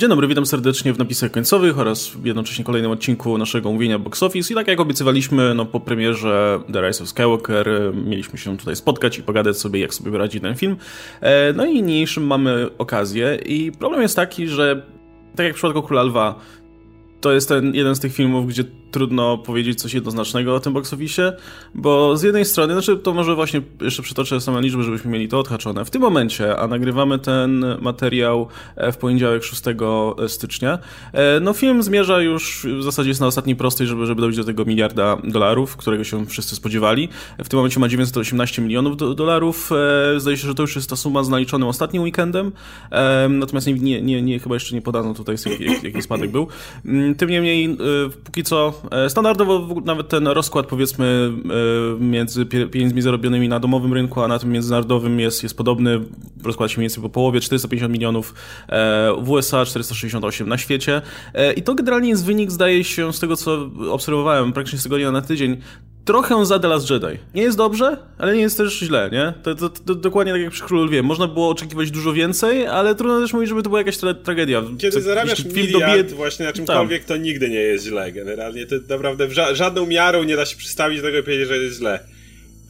Dzień dobry, witam serdecznie w napisach końcowych oraz jednocześnie kolejnym odcinku naszego mówienia Box Office. I tak jak obiecywaliśmy, no po premierze The Rise of Skywalker mieliśmy się tutaj spotkać i pogadać sobie, jak sobie radzi ten film. E, no i niniejszym mamy okazję i problem jest taki, że tak jak w przypadku Króla Lwa, to jest ten jeden z tych filmów, gdzie trudno powiedzieć coś jednoznacznego o tym box office, bo z jednej strony, znaczy to może właśnie jeszcze przytoczę same liczby, żebyśmy mieli to odhaczone. W tym momencie, a nagrywamy ten materiał e, w poniedziałek 6 stycznia, e, no film zmierza już, w zasadzie jest na ostatniej prostej, żeby, żeby dojść do tego miliarda dolarów, którego się wszyscy spodziewali. W tym momencie ma 918 milionów do, dolarów. E, zdaje się, że to już jest ta suma z naliczonym ostatnim weekendem, natomiast nie, nie, nie, chyba jeszcze nie podano tutaj, jaki, jaki spadek był. Mm, tym niemniej, póki co E, standardowo nawet ten rozkład powiedzmy e, między pieniędzmi zarobionymi na domowym rynku, a na tym międzynarodowym jest, jest podobny. Rozkład się mniej więcej po połowie, 450 milionów e, w USA, 468 na świecie. I to generalnie jest wynik, zdaje się, z tego co obserwowałem praktycznie z tygodnia na tydzień, trochę za The Last Jedi. Nie jest dobrze, ale nie jest też źle, nie? To, to, to, dokładnie tak jak przy Królu Lwie. Można było oczekiwać dużo więcej, ale trudno też mówić, żeby to była jakaś tra tragedia. Kiedy Co, zarabiasz miliard dobije... właśnie na czymkolwiek, to nigdy nie jest źle generalnie. To naprawdę ża żadną miarą nie da się przystawić do tego i powiedzieć, że jest źle.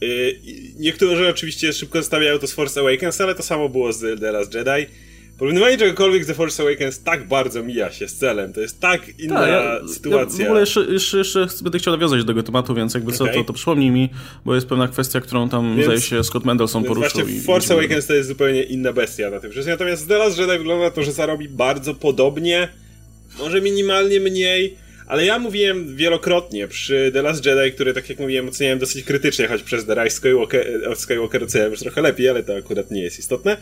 Yy, niektórzy oczywiście szybko stawiają to z Force Awakens, ale to samo było z The Last Jedi. Porównywanie czegokolwiek z The Force Awakens tak bardzo mija się z celem. To jest tak inna Ta, ja, sytuacja. Ja w ogóle jeszcze, jeszcze, jeszcze będę chciał nawiązać do tego tematu, więc jakby okay. co, to, to przypomnij mi, bo jest pewna kwestia, którą tam więc, zdaje się Scott Mendelson poruszył. Właśnie i, Force i Awakens to jest zupełnie inna bestia na tym wszystkim. Natomiast The Last Jedi wygląda to, że zarobi bardzo podobnie, może minimalnie mniej, ale ja mówiłem wielokrotnie przy The Last Jedi, który tak jak mówiłem oceniałem dosyć krytycznie, choć przez The Rise Skywalker, Skywalker oceniałem już trochę lepiej, ale to akurat nie jest istotne,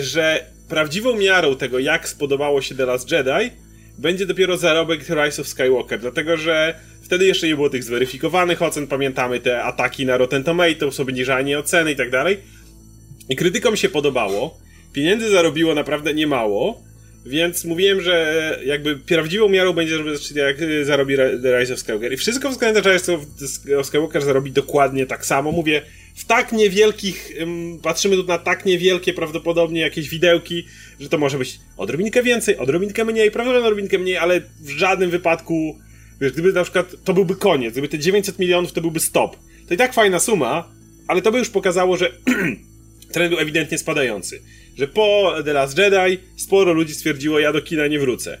że prawdziwą miarą tego, jak spodobało się The Last Jedi, będzie dopiero zarobek Rise of Skywalker, dlatego że wtedy jeszcze nie było tych zweryfikowanych ocen, pamiętamy te ataki na Rotten Tomatoes, obniżanie oceny i tak dalej. I krytykom się podobało, pieniędzy zarobiło naprawdę niemało, więc mówiłem, że jakby prawdziwą miarą będzie, żeby jak zarobi The Rise of Skywalker. I wszystko względem Rise of Skywalker zarobi dokładnie tak samo. Mówię, w tak niewielkich, patrzymy tu na tak niewielkie prawdopodobnie jakieś widełki, że to może być odrobinkę więcej, odrobinkę mniej, prawdopodobnie odrobinkę mniej, ale w żadnym wypadku, wiesz, gdyby na przykład to byłby koniec, gdyby te 900 milionów to byłby stop. To i tak fajna suma, ale to by już pokazało, że trend był ewidentnie spadający. Że po The Last Jedi sporo ludzi stwierdziło, ja do kina nie wrócę.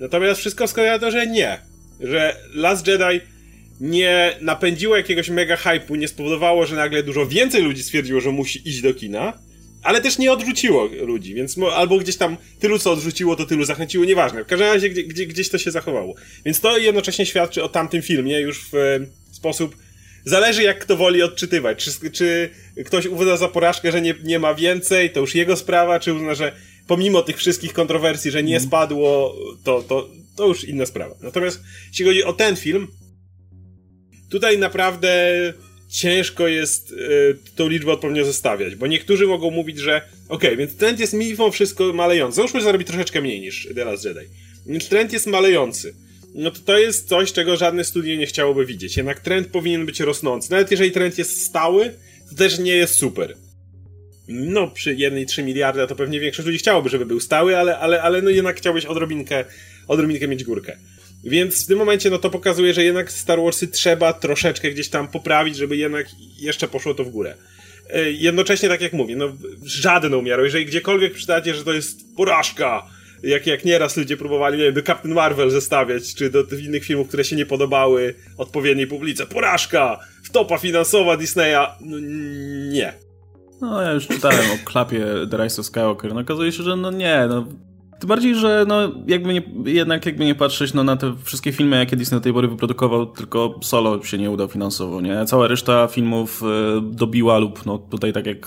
Natomiast wszystko wskazuje na to, że nie. Że Last Jedi nie napędziło jakiegoś mega hype'u, nie spowodowało, że nagle dużo więcej ludzi stwierdziło, że musi iść do kina, ale też nie odrzuciło ludzi, więc albo gdzieś tam tylu co odrzuciło, to tylu zachęciło, nieważne. W każdym razie gdzie, gdzie, gdzieś to się zachowało. Więc to jednocześnie świadczy o tamtym filmie już w e, sposób Zależy jak kto woli odczytywać. Czy, czy ktoś uzna za porażkę, że nie, nie ma więcej, to już jego sprawa, czy uzna, że pomimo tych wszystkich kontrowersji, że nie mhm. spadło, to, to, to już inna sprawa. Natomiast jeśli chodzi o ten film, Tutaj naprawdę ciężko jest y, tą liczbę odpowiednio zostawiać, bo niektórzy mogą mówić, że okay, więc trend jest mimo wszystko malejący. Załóżmy, że zarobi troszeczkę mniej niż The Last Jedi. Więc trend jest malejący. No to to jest coś, czego żadne studio nie chciałoby widzieć. Jednak trend powinien być rosnący. Nawet jeżeli trend jest stały, to też nie jest super. No, przy 1,3 miliarda to pewnie większość ludzi chciałoby, żeby był stały, ale, ale, ale no jednak chciałbyś odrobinkę, odrobinkę mieć górkę. Więc w tym momencie no to pokazuje, że jednak Star Warsy trzeba troszeczkę gdzieś tam poprawić, żeby jednak jeszcze poszło to w górę. E, jednocześnie, tak jak mówię, no żadną miarą, jeżeli gdziekolwiek przydacie, że to jest porażka, jak, jak nieraz ludzie próbowali, nie wiem, do Captain Marvel zestawiać, czy do innych filmów, które się nie podobały odpowiedniej publice. Porażka! Wtopa finansowa Disneya. No, nie. No, ja już czytałem o klapie The Rise of Skywalker. No, okazuje się, że no nie, no tym bardziej, że no, jakby nie, jednak jakby nie patrzeć no, na te wszystkie filmy, jakie Disney do tej pory wyprodukował, tylko Solo się nie udał finansowo, nie? Cała reszta filmów y, dobiła lub no tutaj tak jak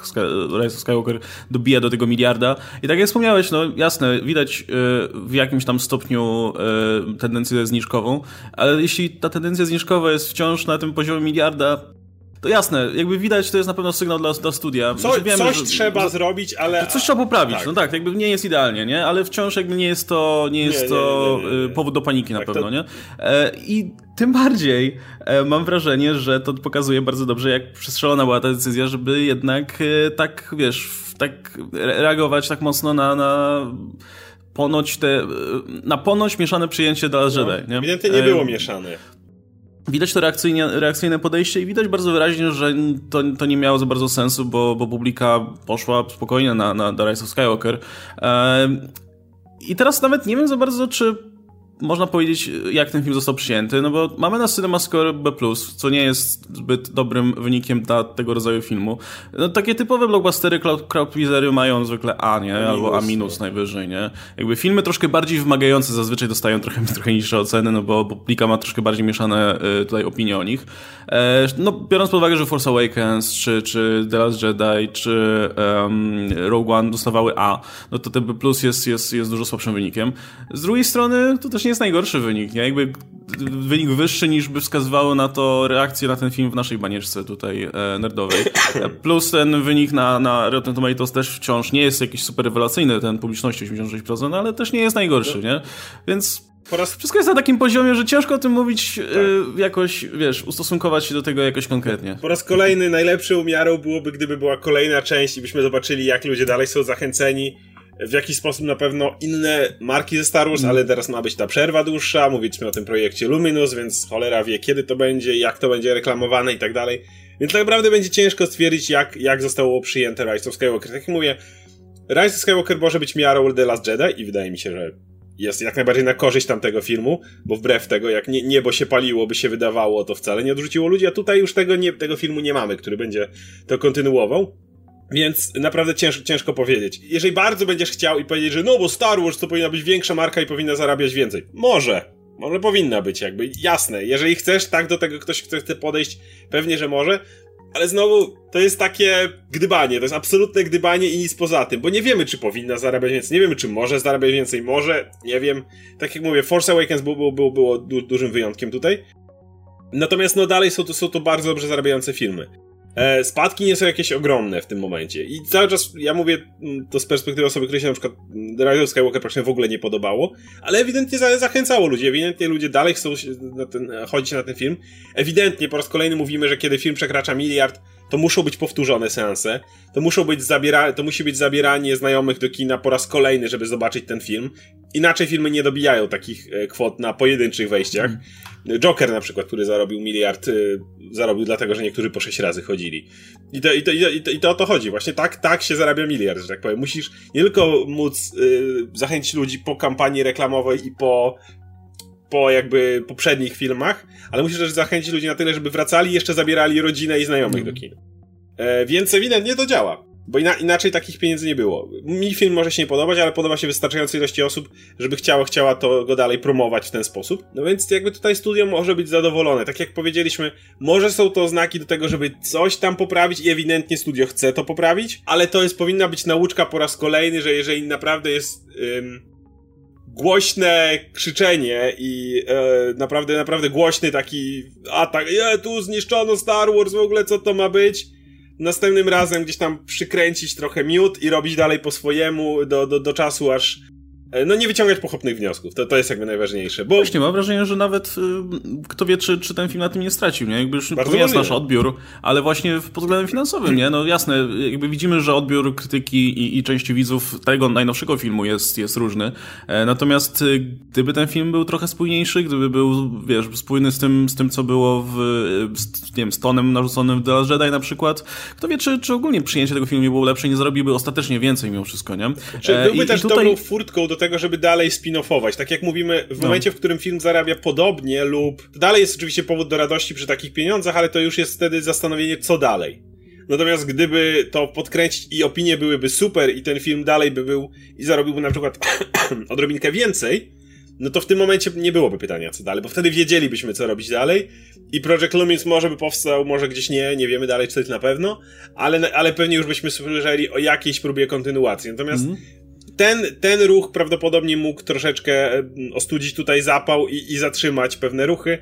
Rise of Skywalker dobija do tego miliarda. I tak jak wspomniałeś, no jasne, widać y, w jakimś tam stopniu y, tendencję zniżkową, ale jeśli ta tendencja zniżkowa jest wciąż na tym poziomie miliarda, to jasne, jakby widać, to jest na pewno sygnał dla, dla studia. Co, znaczy, wiemy, coś że, trzeba że, zrobić, ale... Coś trzeba poprawić, tak. no tak, jakby nie jest idealnie, nie? Ale wciąż jakby nie jest to, nie jest nie, to nie, nie, powód do paniki tak, na pewno, to... nie? E, I tym bardziej e, mam wrażenie, że to pokazuje bardzo dobrze, jak przestrzelona była ta decyzja, żeby jednak e, tak, wiesz, tak reagować tak mocno na, na ponoć te, na ponoć mieszane przyjęcie dla no, Jedi. Nie? Ewidentnie nie było mieszane. Widać to reakcyjne, reakcyjne podejście i widać bardzo wyraźnie, że to, to nie miało za bardzo sensu, bo, bo publika poszła spokojnie na, na The Rise of Skywalker. I teraz nawet nie wiem za bardzo, czy można powiedzieć, jak ten film został przyjęty, no bo mamy na CinemaScore B+, co nie jest zbyt dobrym wynikiem dla tego rodzaju filmu. No, takie typowe blockbustery crowd pleasery mają zwykle A, nie? Albo A minus najwyżej, nie? Jakby filmy troszkę bardziej wymagające zazwyczaj dostają trochę, trochę niższe oceny, no bo publika ma troszkę bardziej mieszane y, tutaj opinie o nich. E, no, biorąc pod uwagę, że Force Awakens, czy, czy The Last Jedi, czy um, Rogue One dostawały A, no to ten B+, jest, jest, jest dużo słabszym wynikiem. Z drugiej strony, to też nie jest najgorszy wynik, nie? Jakby wynik wyższy niż by wskazywało na to reakcję na ten film w naszej banieczce tutaj e, nerdowej. Plus ten wynik na, na Rotten Tomatoes też wciąż nie jest jakiś super rewelacyjny, ten publiczności 86%, ale też nie jest najgorszy, nie? Więc Raz... Wszystko jest na takim poziomie, że ciężko o tym mówić, tak. y, jakoś, wiesz, ustosunkować się do tego jakoś konkretnie. Po raz kolejny najlepszą miarą byłoby, gdyby była kolejna część i byśmy zobaczyli, jak ludzie dalej są zachęceni w jakiś sposób na pewno inne marki ze Star Wars, mm. ale teraz ma być ta przerwa dłuższa, mówiliśmy o tym projekcie Luminous, więc cholera wie kiedy to będzie, jak to będzie reklamowane i tak dalej. Więc tak naprawdę będzie ciężko stwierdzić, jak, jak zostało przyjęte Rise of Skywalker. Tak jak mówię, Rise of Skywalker może być miarą The Last Jedi i wydaje mi się, że jest jak najbardziej na korzyść tamtego filmu, bo wbrew tego, jak nie, niebo się paliło, by się wydawało, to wcale nie odrzuciło ludzi, a tutaj już tego, nie, tego filmu nie mamy, który będzie to kontynuował. Więc naprawdę ciężko, ciężko powiedzieć. Jeżeli bardzo będziesz chciał i powiedzieć, że no bo Star Wars to powinna być większa marka i powinna zarabiać więcej. Może. Może powinna być, jakby jasne. Jeżeli chcesz, tak do tego ktoś chce podejść, pewnie, że może. Ale znowu, to jest takie gdybanie, to jest absolutne gdybanie i nic poza tym, bo nie wiemy, czy powinna zarabiać więcej, nie wiemy, czy może zarabiać więcej, może, nie wiem. Tak jak mówię, Force Awakens było, było, było, było du dużym wyjątkiem tutaj. Natomiast no dalej są to, są to bardzo dobrze zarabiające filmy. E, spadki nie są jakieś ogromne w tym momencie. I cały czas, ja mówię mm, to z perspektywy osoby, której się na przykład The Rise Skywalker praktycznie w ogóle nie podobało, ale ewidentnie zachęcało ludzi, ewidentnie ludzie dalej chcą na ten, chodzić na ten film. Ewidentnie po raz kolejny mówimy, że kiedy film przekracza miliard, to muszą być powtórzone seanse, to muszą być zabiera, to musi być zabieranie znajomych do kina po raz kolejny, żeby zobaczyć ten film. Inaczej filmy nie dobijają takich e, kwot na pojedynczych wejściach. Joker na przykład, który zarobił miliard, y, zarobił dlatego, że niektórzy po sześć razy chodzili. I to, i to, i to, i to o to chodzi. Właśnie tak, tak się zarabia miliard, że tak powiem. Musisz nie tylko móc y, zachęcić ludzi po kampanii reklamowej i po po jakby poprzednich filmach, ale musisz też zachęcić ludzi na tyle, żeby wracali i jeszcze zabierali rodzinę i znajomych mm. do kina. E, więc ewidentnie to działa. Bo ina inaczej takich pieniędzy nie było. Mi film może się nie podobać, ale podoba się wystarczającej ilości osób, żeby chciała, chciała to go dalej promować w ten sposób. No więc jakby tutaj studio może być zadowolone. Tak jak powiedzieliśmy, może są to znaki do tego, żeby coś tam poprawić i ewidentnie studio chce to poprawić, ale to jest powinna być nauczka po raz kolejny, że jeżeli naprawdę jest ym, głośne krzyczenie i e, naprawdę, naprawdę głośny taki atak, je, tu zniszczono Star Wars, w ogóle co to ma być? następnym razem gdzieś tam przykręcić trochę miód i robić dalej po swojemu do, do, do czasu, aż E, no nie wyciągać pochopnych wniosków, to, to jest jakby najważniejsze. Bo... Właśnie, mam wrażenie, że nawet y, kto wie, czy, czy ten film na tym nie stracił, nie? Jakby już jest nasz odbiór, ale właśnie pod względem finansowym, nie? No jasne, jakby widzimy, że odbiór krytyki i, i części widzów tego najnowszego filmu jest, jest różny, e, natomiast y, gdyby ten film był trochę spójniejszy, gdyby był, wiesz, spójny z tym, z tym co było w, z, nie wiem, z tonem narzuconym w The Last Jedi na przykład, kto wie, czy, czy ogólnie przyjęcie tego filmu nie było lepsze i nie zarobiłby ostatecznie więcej mimo wszystko, nie? Czy byłby e, też tutaj... dobrą furtką do tego, żeby dalej spin-offować. Tak jak mówimy, w no. momencie, w którym film zarabia podobnie lub... Dalej jest oczywiście powód do radości przy takich pieniądzach, ale to już jest wtedy zastanowienie, co dalej. Natomiast gdyby to podkręcić i opinie byłyby super i ten film dalej by był i zarobiłby na przykład odrobinkę więcej, no to w tym momencie nie byłoby pytania, co dalej, bo wtedy wiedzielibyśmy, co robić dalej i Project Lumens może by powstał, może gdzieś nie, nie wiemy dalej, czy to jest na pewno, ale, ale pewnie już byśmy słyszeli o jakiejś próbie kontynuacji. Natomiast mm ten, ten ruch prawdopodobnie mógł troszeczkę mm, ostudzić tutaj zapał i, i zatrzymać pewne ruchy.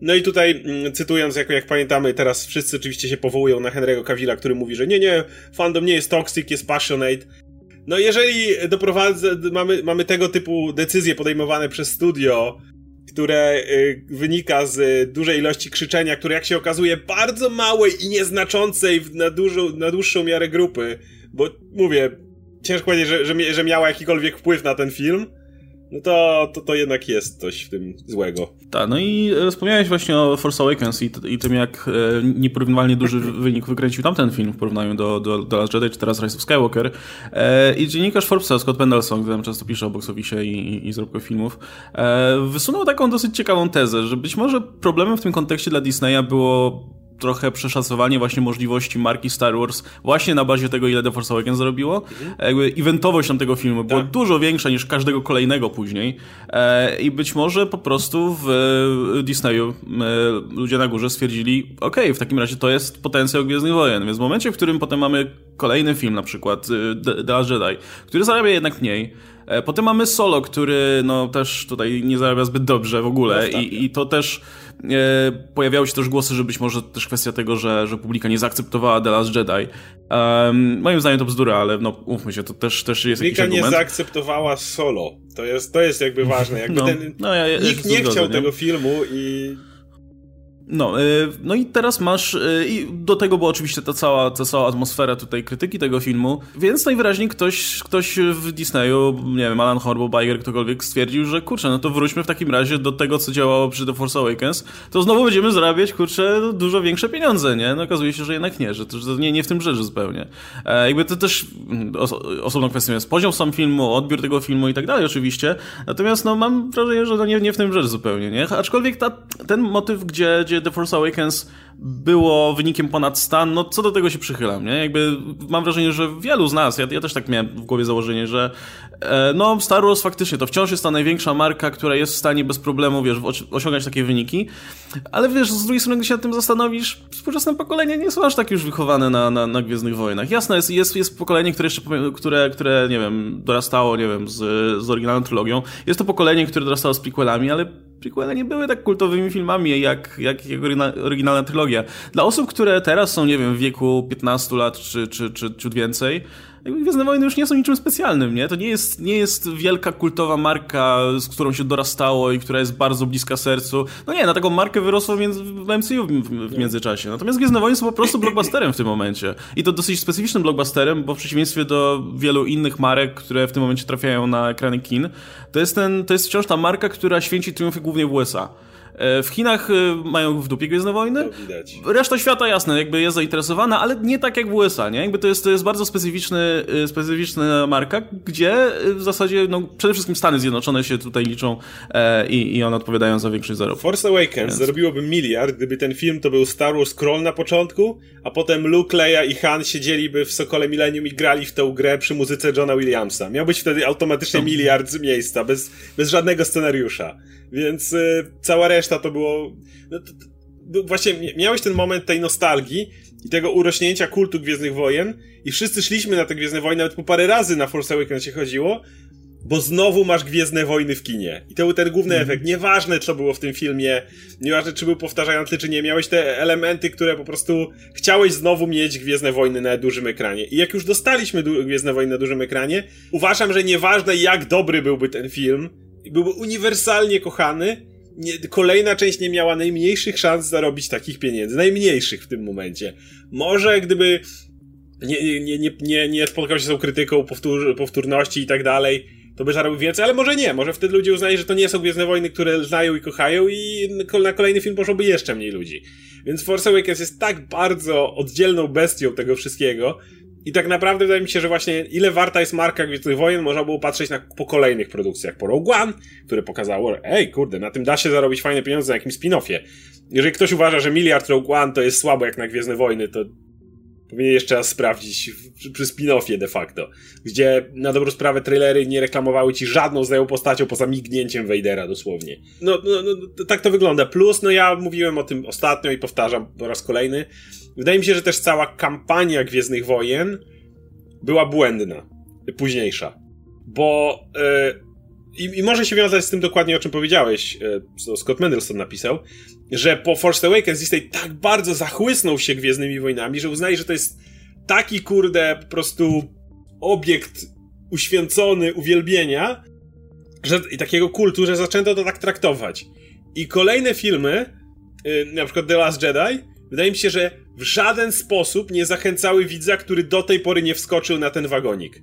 No i tutaj, mm, cytując, jak, jak pamiętamy, teraz wszyscy oczywiście się powołują na Henry'ego Cavilla, który mówi, że nie, nie, fandom nie jest toxic, jest passionate. No jeżeli doprowadzę, mamy, mamy tego typu decyzje podejmowane przez studio, które y, wynika z dużej ilości krzyczenia, które jak się okazuje bardzo małej i nieznaczącej na, dużą, na dłuższą miarę grupy, bo mówię, ciężko powiedzieć, że, że, że miała jakikolwiek wpływ na ten film, no to, to, to jednak jest coś w tym złego. Tak, no i wspomniałeś właśnie o Force Awakens i, i tym, jak e, nieporównywalnie duży wynik wykręcił tamten film w porównaniu do, do, do Last Jedi, czy teraz Rise of Skywalker. E, I dziennikarz Forbesa, Scott Pendelson, który często pisze o office i, i, i filmów, e, wysunął taką dosyć ciekawą tezę, że być może problemem w tym kontekście dla Disneya było trochę przeszacowanie właśnie możliwości marki Star Wars właśnie na bazie tego, ile The Force Awakens zrobiło. Mhm. Jakby eventowość tamtego filmu była tak. dużo większa niż każdego kolejnego później e, i być może po prostu w Disneyu e, ludzie na górze stwierdzili, ok, w takim razie to jest potencjał Gwiezdnych Wojen, więc w momencie, w którym potem mamy kolejny film, na przykład e, The Last Jedi, który zarabia jednak mniej, Potem mamy Solo, który no też tutaj nie zarabia zbyt dobrze w ogóle i, i to też e, pojawiały się też głosy, że być może też kwestia tego, że, że publika nie zaakceptowała The Last Jedi. Um, moim zdaniem to bzdura, ale no umówmy się, to też, też jest publika jakiś argument. nie zaakceptowała Solo. To jest, to jest jakby ważne. Jakby no, ten, no, ja, ja nikt nie chciał nie? tego filmu i no, y, no i teraz masz, y, i do tego była oczywiście ta cała, ta cała atmosfera tutaj krytyki tego filmu, więc najwyraźniej ktoś, ktoś w Disneyu, nie wiem, Alan Horbo, Biger, ktokolwiek stwierdził, że kurczę, no to wróćmy w takim razie do tego, co działało przy The Force Awakens, to znowu będziemy zarabiać, kurczę, dużo większe pieniądze, nie? No okazuje się, że jednak nie, że to, że nie, nie w tym rzecz zupełnie. E, jakby to też mm, os osobną kwestią jest poziom sam filmu, odbiór tego filmu i tak dalej oczywiście, natomiast no mam wrażenie, że to nie, nie w tym rzecz zupełnie, nie? Aczkolwiek ta, ten motyw, gdzie, gdzie The Force Awakens było wynikiem ponad stan, no co do tego się przychylam, nie? Jakby mam wrażenie, że wielu z nas, ja, ja też tak miałem w głowie założenie, że e, no Star Wars faktycznie to wciąż jest ta największa marka, która jest w stanie bez problemu, wiesz, osiągać takie wyniki, ale wiesz, z drugiej strony, gdy się nad tym zastanowisz, współczesne pokolenie nie są aż tak już wychowane na, na, na Gwiezdnych Wojnach. Jasne, jest, jest, jest pokolenie, które jeszcze, które, które, nie wiem, dorastało, nie wiem, z, z oryginalną trylogią. Jest to pokolenie, które dorastało z prequelami, ale prequele nie były tak kultowymi filmami jak, jak, jak oryginalna trylogia. Dla osób, które teraz są, nie wiem, w wieku 15 lat czy, czy, czy, czy więcej, Gwiezdne Wojny już nie są niczym specjalnym, nie? To nie jest, nie jest wielka kultowa marka, z którą się dorastało i która jest bardzo bliska sercu. No nie, na taką markę wyrosło w MCU w, w międzyczasie. Natomiast Gwiezdne Wojny są po prostu blockbusterem w tym momencie. I to dosyć specyficznym blockbusterem, bo w przeciwieństwie do wielu innych marek, które w tym momencie trafiają na ekrany kin, to jest, ten, to jest wciąż ta marka, która święci triumfy głównie w USA. E, w Chinach e, mają w dupie Gwiezdne Wojny. Reszta świata, jasne, jakby jest zainteresowana, ale nie tak jak w USA, nie? Jakby to jest, to jest bardzo specyficzny, e, specyficzna marka, gdzie w zasadzie, no, przede wszystkim Stany Zjednoczone się tutaj liczą e, i, i one odpowiadają za większość zarobków. Force Awakens Więc. zarobiłoby miliard, gdyby ten film to był Star Wars Scroll na początku, a potem Luke, Leia i Han siedzieliby w Sokole Millennium i grali w tę grę przy muzyce Johna Williamsa. Miał być wtedy automatycznie miliard z miejsca, bez, bez żadnego scenariusza. Więc y, cała reszta to było. No, to, to, właśnie miałeś ten moment tej nostalgii i tego urośnięcia kultu Gwiezdnych Wojen i wszyscy szliśmy na te Gwiezdne Wojny, nawet po parę razy na Force Awakens się chodziło, bo znowu masz Gwiezdne Wojny w kinie. I to był ten główny mm. efekt. Nieważne, co było w tym filmie, nieważne, czy był powtarzający, czy nie, miałeś te elementy, które po prostu chciałeś znowu mieć Gwiezdne Wojny na dużym ekranie. I jak już dostaliśmy Gwiezdne Wojny na dużym ekranie, uważam, że nieważne, jak dobry byłby ten film, był uniwersalnie kochany. Nie, kolejna część nie miała najmniejszych szans zarobić takich pieniędzy. Najmniejszych w tym momencie. Może gdyby nie, nie, nie, nie, nie spotkał się z tą krytyką powtór, powtórności i tak dalej, to by zarobił więcej, ale może nie. Może wtedy ludzie uznają, że to nie są Gwiezdne Wojny, które znają i kochają i na kolejny film poszłoby jeszcze mniej ludzi. Więc Force Awakens jest tak bardzo oddzielną bestią tego wszystkiego, i tak naprawdę wydaje mi się, że właśnie ile warta jest marka Gwiezdnych Wojen, można było patrzeć na, po kolejnych produkcjach. Po Rogue One, które pokazało, ej, kurde, na tym da się zarobić fajne pieniądze na jakimś spin-offie. Jeżeli ktoś uważa, że miliard Rogue One to jest słabo jak na Gwiezdne Wojny, to powinien jeszcze raz sprawdzić przy spin-offie de facto, gdzie na dobrą sprawę trailery nie reklamowały ci żadną znajomą postacią poza mignięciem Vadera dosłownie. No, no, no, tak to wygląda. Plus, no ja mówiłem o tym ostatnio i powtarzam po raz kolejny, Wydaje mi się, że też cała kampania Gwiezdnych Wojen była błędna. Późniejsza. Bo yy, i, może się wiązać z tym dokładnie, o czym powiedziałeś, yy, co Scott Mendelson napisał, że po Force Awakens Disney tak bardzo zachłysnął się Gwiezdnymi Wojnami, że uznaje, że to jest taki kurde po prostu obiekt uświęcony uwielbienia że, i takiego kultu, że zaczęto to tak traktować. I kolejne filmy, yy, na przykład The Last Jedi, wydaje mi się, że w żaden sposób nie zachęcały widza, który do tej pory nie wskoczył na ten wagonik.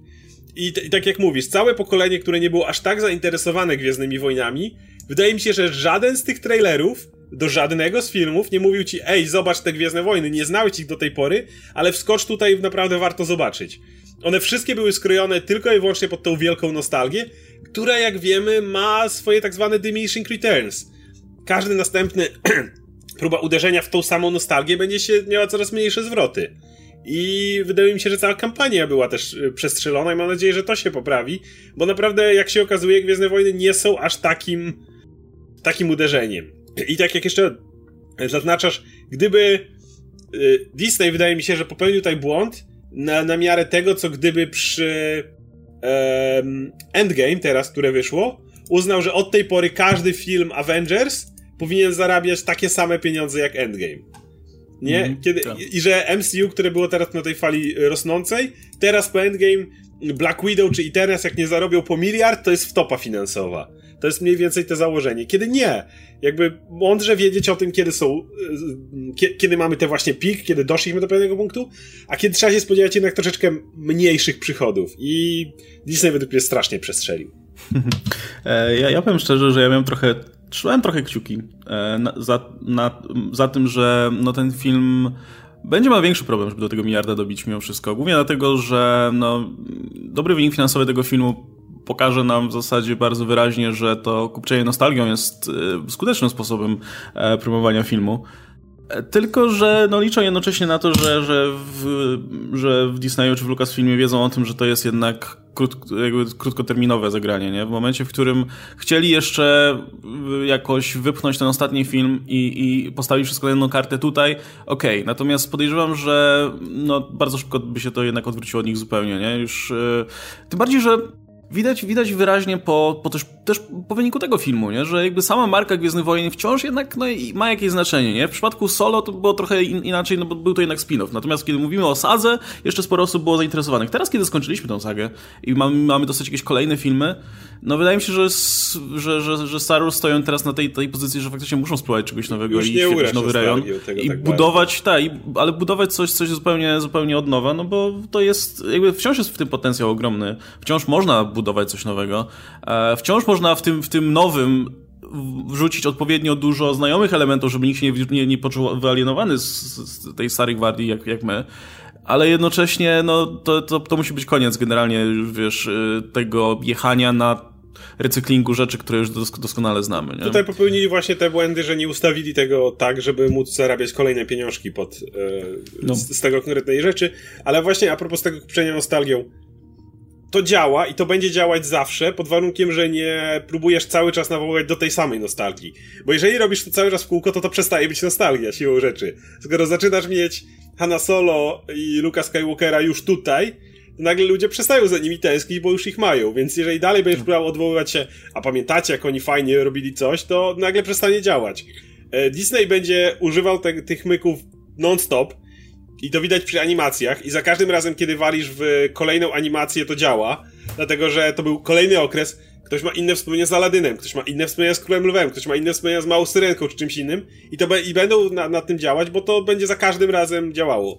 I, I, tak jak mówisz, całe pokolenie, które nie było aż tak zainteresowane Gwiezdnymi Wojnami, wydaje mi się, że żaden z tych trailerów do żadnego z filmów nie mówił ci, ej, zobacz te Gwiezdne Wojny, nie znałeś ich do tej pory, ale wskocz tutaj, naprawdę warto zobaczyć. One wszystkie były skrojone tylko i wyłącznie pod tą wielką nostalgię, która, jak wiemy, ma swoje tak zwane diminishing returns. Każdy następny próba uderzenia w tą samą nostalgię będzie się miała coraz mniejsze zwroty. I wydaje mi się, że cała kampania była też y, przestrzelona i mam nadzieję, że to się poprawi, bo naprawdę, jak się okazuje, Gwiezdne Wojny nie są aż takim takim uderzeniem. I tak jak jeszcze zaznaczasz, gdyby y, Disney wydaje mi się, że popełnił tutaj błąd na, na miarę tego, co gdyby przy um, Endgame teraz, które wyszło, uznał, że od tej pory każdy film Avengers powinien zarabiać takie same pieniądze jak Endgame. Nie? Mm, Kiedy, tak. I że MCU, które było teraz na tej fali rosnącej, teraz po Endgame Black Widow czy Eternals jak nie zarobią po miliard, to jest wtopa finansowa. To jest mniej więcej to założenie. Kiedy nie, jakby mądrze wiedzieć o tym, kiedy są, y, kiedy mamy te właśnie pik, kiedy doszliśmy do pewnego punktu, a kiedy trzeba się spodziewać jednak troszeczkę mniejszych przychodów. I Disney według mnie strasznie przestrzelił. E, ja, ja powiem szczerze, że ja miałem trochę, trzymałem trochę kciuki e, na, za, na, za tym, że no ten film będzie miał większy problem, żeby do tego miliarda dobić mimo wszystko. Głównie dlatego, że no, dobry wynik finansowy tego filmu pokaże nam w zasadzie bardzo wyraźnie, że to kupczenie nostalgią jest e, skutecznym sposobem e, promowania filmu. Tylko, że no, liczą jednocześnie na to, że, że, w, że w Disneyu czy w Lucasfilmie wiedzą o tym, że to jest jednak krót, krótkoterminowe zagranie, nie? W momencie, w którym chcieli jeszcze jakoś wypchnąć ten ostatni film i, i postawić wszystko na jedną kartę tutaj, okej. Okay. Natomiast podejrzewam, że no, bardzo szybko by się to jednak odwróciło od nich zupełnie, nie? Już, yy, tym bardziej, że Widać, widać wyraźnie po, po też, też po wyniku tego filmu, nie? że jakby sama marka Gwiezdnych Wojen wciąż jednak no, ma jakieś znaczenie. Nie? W przypadku Solo to było trochę in, inaczej, no bo był to jednak spin-off. Natomiast kiedy mówimy o sadze, jeszcze sporo osób było zainteresowanych. Teraz, kiedy skończyliśmy tę sagę i mamy, mamy dostać jakieś kolejne filmy, no wydaje mi się, że, że, że, że Star Wars stoją teraz na tej, tej pozycji, że faktycznie muszą spróbować czegoś nowego Już i jakiś nowy rejon. I tak budować, tak, ale budować coś, coś zupełnie, zupełnie od nowa, no bo to jest, jakby wciąż jest w tym potencjał ogromny. Wciąż można budować coś nowego. E, wciąż można w tym, w tym nowym wrzucić odpowiednio dużo znajomych elementów, żeby nikt się nie, nie, nie poczuł wyalienowany z, z tej starej gwardii jak, jak my ale jednocześnie no, to, to, to musi być koniec generalnie, wiesz, y, tego jechania na recyklingu rzeczy, które już doskonale znamy. Nie? Tutaj popełnili właśnie te błędy, że nie ustawili tego tak, żeby móc zarabiać kolejne pieniążki pod, yy, no. z, z, tego konkretnej rzeczy, ale właśnie a propos tego kupczenia nostalgią, to działa i to będzie działać zawsze, pod warunkiem, że nie próbujesz cały czas nawoływać do tej samej nostalgii. Bo jeżeli robisz to cały czas w kółko, to to przestaje być nostalgia siłą rzeczy. Skoro zaczynasz mieć Hanna Solo i Luka Skywalkera już tutaj, to nagle ludzie przestają za nimi tęsknić, bo już ich mają. Więc jeżeli dalej będziesz próbował odwoływać się, a pamiętacie, jak oni fajnie robili coś, to nagle przestanie działać. E, Disney będzie używał te, tych myków non-stop i to widać przy animacjach i za każdym razem, kiedy walisz w kolejną animację, to działa, dlatego że to był kolejny okres, Ktoś ma inne wspomnienia z Aladynem, ktoś ma inne wspomnienia z Królem Lwem, ktoś ma inne wspomnienia z Małą Syrenką czy czymś innym i to be, i będą na, nad tym działać, bo to będzie za każdym razem działało.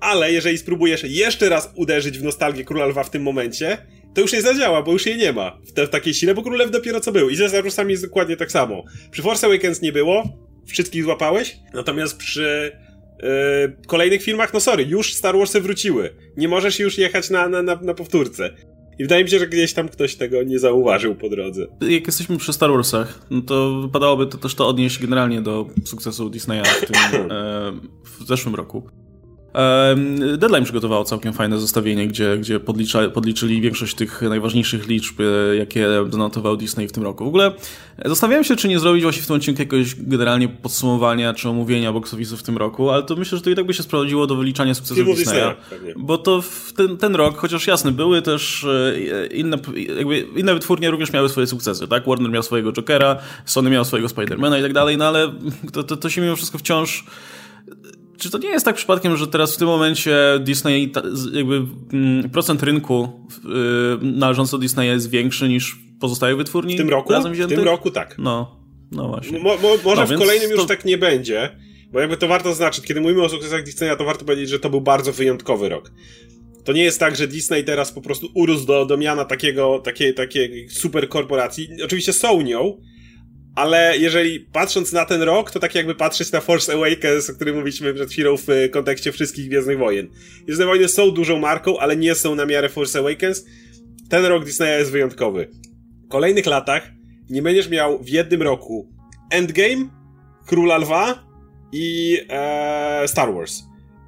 Ale jeżeli spróbujesz jeszcze raz uderzyć w nostalgię Króla Lwa w tym momencie, to już nie zadziała, bo już jej nie ma w, te, w takiej sile, bo Król Lew dopiero co był. I ze Star Warsami jest dokładnie tak samo. Przy Force Awakens nie było, wszystkich złapałeś, natomiast przy kolejnych filmach, no sorry, już Star Warsy wróciły. Nie możesz już jechać na, na, na, na powtórce. I wydaje mi się, że gdzieś tam ktoś tego nie zauważył po drodze. Jak jesteśmy przy Star Warsach, no to wypadałoby to też to odnieść generalnie do sukcesu Disneya w, tym, e, w zeszłym roku. Deadline przygotowało całkiem fajne zestawienie, gdzie, gdzie podlicza, podliczyli większość tych najważniejszych liczb, e, jakie donotował Disney w tym roku. W ogóle zastanawiałem się, czy nie zrobić właśnie w tym odcinku jakiegoś generalnie podsumowania czy omówienia box w tym roku, ale to myślę, że to i tak by się sprowadziło do wyliczania sukcesów Disneya. Disneya bo to ten, ten rok, chociaż jasne, były też e, inne, jakby inne wytwórnie również miały swoje sukcesy, tak? Warner miał swojego Jokera, Sony miał swojego Spidermana i tak dalej, no ale to, to, to się mimo wszystko wciąż czy to nie jest tak przypadkiem, że teraz w tym momencie Disney, jakby mm, procent rynku yy, należący do Disneya jest większy niż pozostałe wytwórni? W tym roku? W tym roku tak. No, no właśnie. Mo, mo, może no, w kolejnym to... już tak nie będzie, bo jakby to warto zaznaczyć, kiedy mówimy o sukcesach Disneya, to warto powiedzieć, że to był bardzo wyjątkowy rok. To nie jest tak, że Disney teraz po prostu urósł do, do miana takiego, takiej, takiej super korporacji. Oczywiście są nią, ale jeżeli patrząc na ten rok, to tak jakby patrzeć na Force Awakens, o którym mówiliśmy przed chwilą w kontekście wszystkich Gwiezdnych Wojen. Gwiezdne Wojny są dużą marką, ale nie są na miarę Force Awakens. Ten rok Disneya jest wyjątkowy. W kolejnych latach nie będziesz miał w jednym roku Endgame, Króla Lwa i e, Star Wars.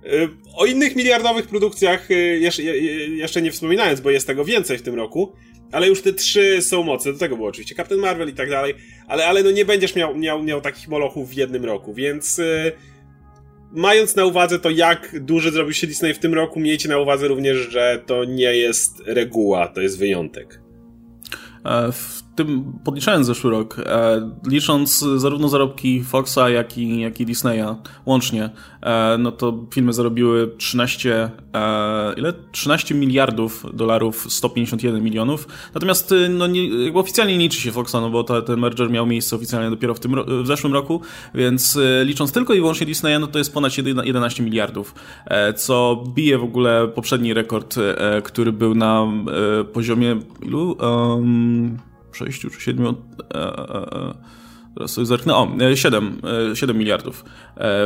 E, o innych miliardowych produkcjach e, jeszcze, jeszcze nie wspominając, bo jest tego więcej w tym roku, ale już te trzy są mocne. Do tego było oczywiście Captain Marvel i tak dalej, ale, ale no nie będziesz miał, miał, miał takich molochów w jednym roku, więc yy, mając na uwadze to, jak duży zrobił się Disney w tym roku, miejcie na uwadze również, że to nie jest reguła, to jest wyjątek. E, w tym, podliczając zeszły rok, e, licząc zarówno zarobki Foxa, jak i, jak i Disneya łącznie, e, no to filmy zarobiły 13, e, ile? 13 miliardów dolarów, 151 milionów. Natomiast y, no, nie, oficjalnie nie liczy się Foxa, no bo ta, ten merger miał miejsce oficjalnie dopiero w, tym, w zeszłym roku, więc y, licząc tylko i wyłącznie Disneya, no to jest ponad 11 miliardów, e, co bije w ogóle poprzedni rekord, e, który był na e, poziomie ilu? Um, sześciu czy siedmiu. E, e, e, teraz sobie zerknę. O, 7, 7 miliardów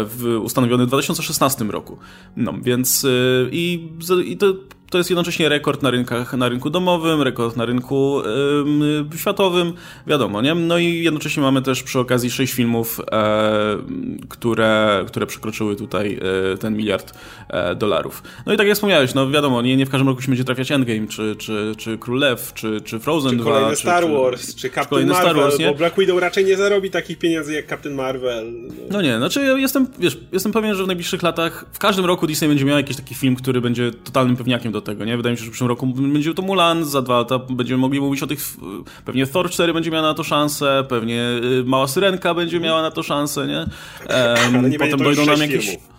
w, ustanowiony w 2016 roku. No, więc i, i to to jest jednocześnie rekord na rynkach, na rynku domowym, rekord na rynku yy, światowym, wiadomo, nie? No i jednocześnie mamy też przy okazji sześć filmów, e, które, które przekroczyły tutaj e, ten miliard e, dolarów. No i tak jak wspomniałeś, no wiadomo, nie, nie w każdym roku się będzie trafiać Endgame, czy, czy, czy Król Lew, czy, czy Frozen czy 2. Kolejny czy, Star Wars, czy, czy Captain Marvel, Star Wars, nie? bo Black Widow raczej nie zarobi takich pieniędzy jak Captain Marvel. No, no nie, znaczy ja jestem, wiesz, jestem pewien, że w najbliższych latach w każdym roku Disney będzie miał jakiś taki film, który będzie totalnym pewniakiem do do tego, nie? Wydaje mi się, że w przyszłym roku będzie to Mulan, za dwa lata będziemy mogli mówić o tych, pewnie Thor 4 będzie miała na to szansę, pewnie y, Mała Syrenka będzie miała na to szansę, nie? Um, Ale nie potem dojdą nam jakieś... Filmów.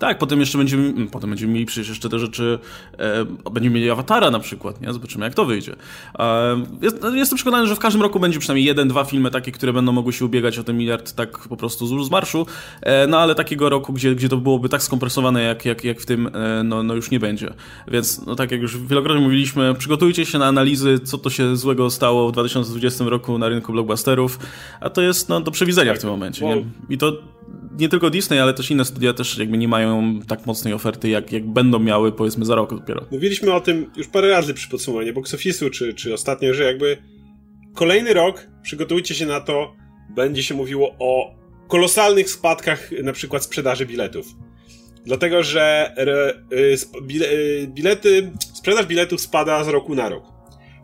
Tak, potem jeszcze będziemy, mm, potem będziemy mieli przecież jeszcze te rzeczy, e, będziemy mieli Awatara na przykład, nie? Zobaczymy jak to wyjdzie. E, jest, jestem przekonany, że w każdym roku będzie przynajmniej jeden, dwa filmy takie, które będą mogły się ubiegać o ten miliard tak po prostu z, z marszu, e, no ale takiego roku, gdzie, gdzie to byłoby tak skompresowane jak, jak, jak w tym, e, no, no już nie będzie. Więc no tak jak już wielokrotnie mówiliśmy, przygotujcie się na analizy, co to się złego stało w 2020 roku na rynku blockbusterów, a to jest no, do przewidzenia w tym momencie. Nie? I to nie tylko Disney, ale też inne studia też jakby nie mają tak mocnej oferty, jak, jak będą miały powiedzmy za rok dopiero. Mówiliśmy o tym już parę razy przy podsumowaniu box office'u, czy, czy ostatnio, że jakby kolejny rok, przygotujcie się na to, będzie się mówiło o kolosalnych spadkach na przykład sprzedaży biletów. Dlatego, że y, y, bilety, sprzedaż biletów spada z roku na rok.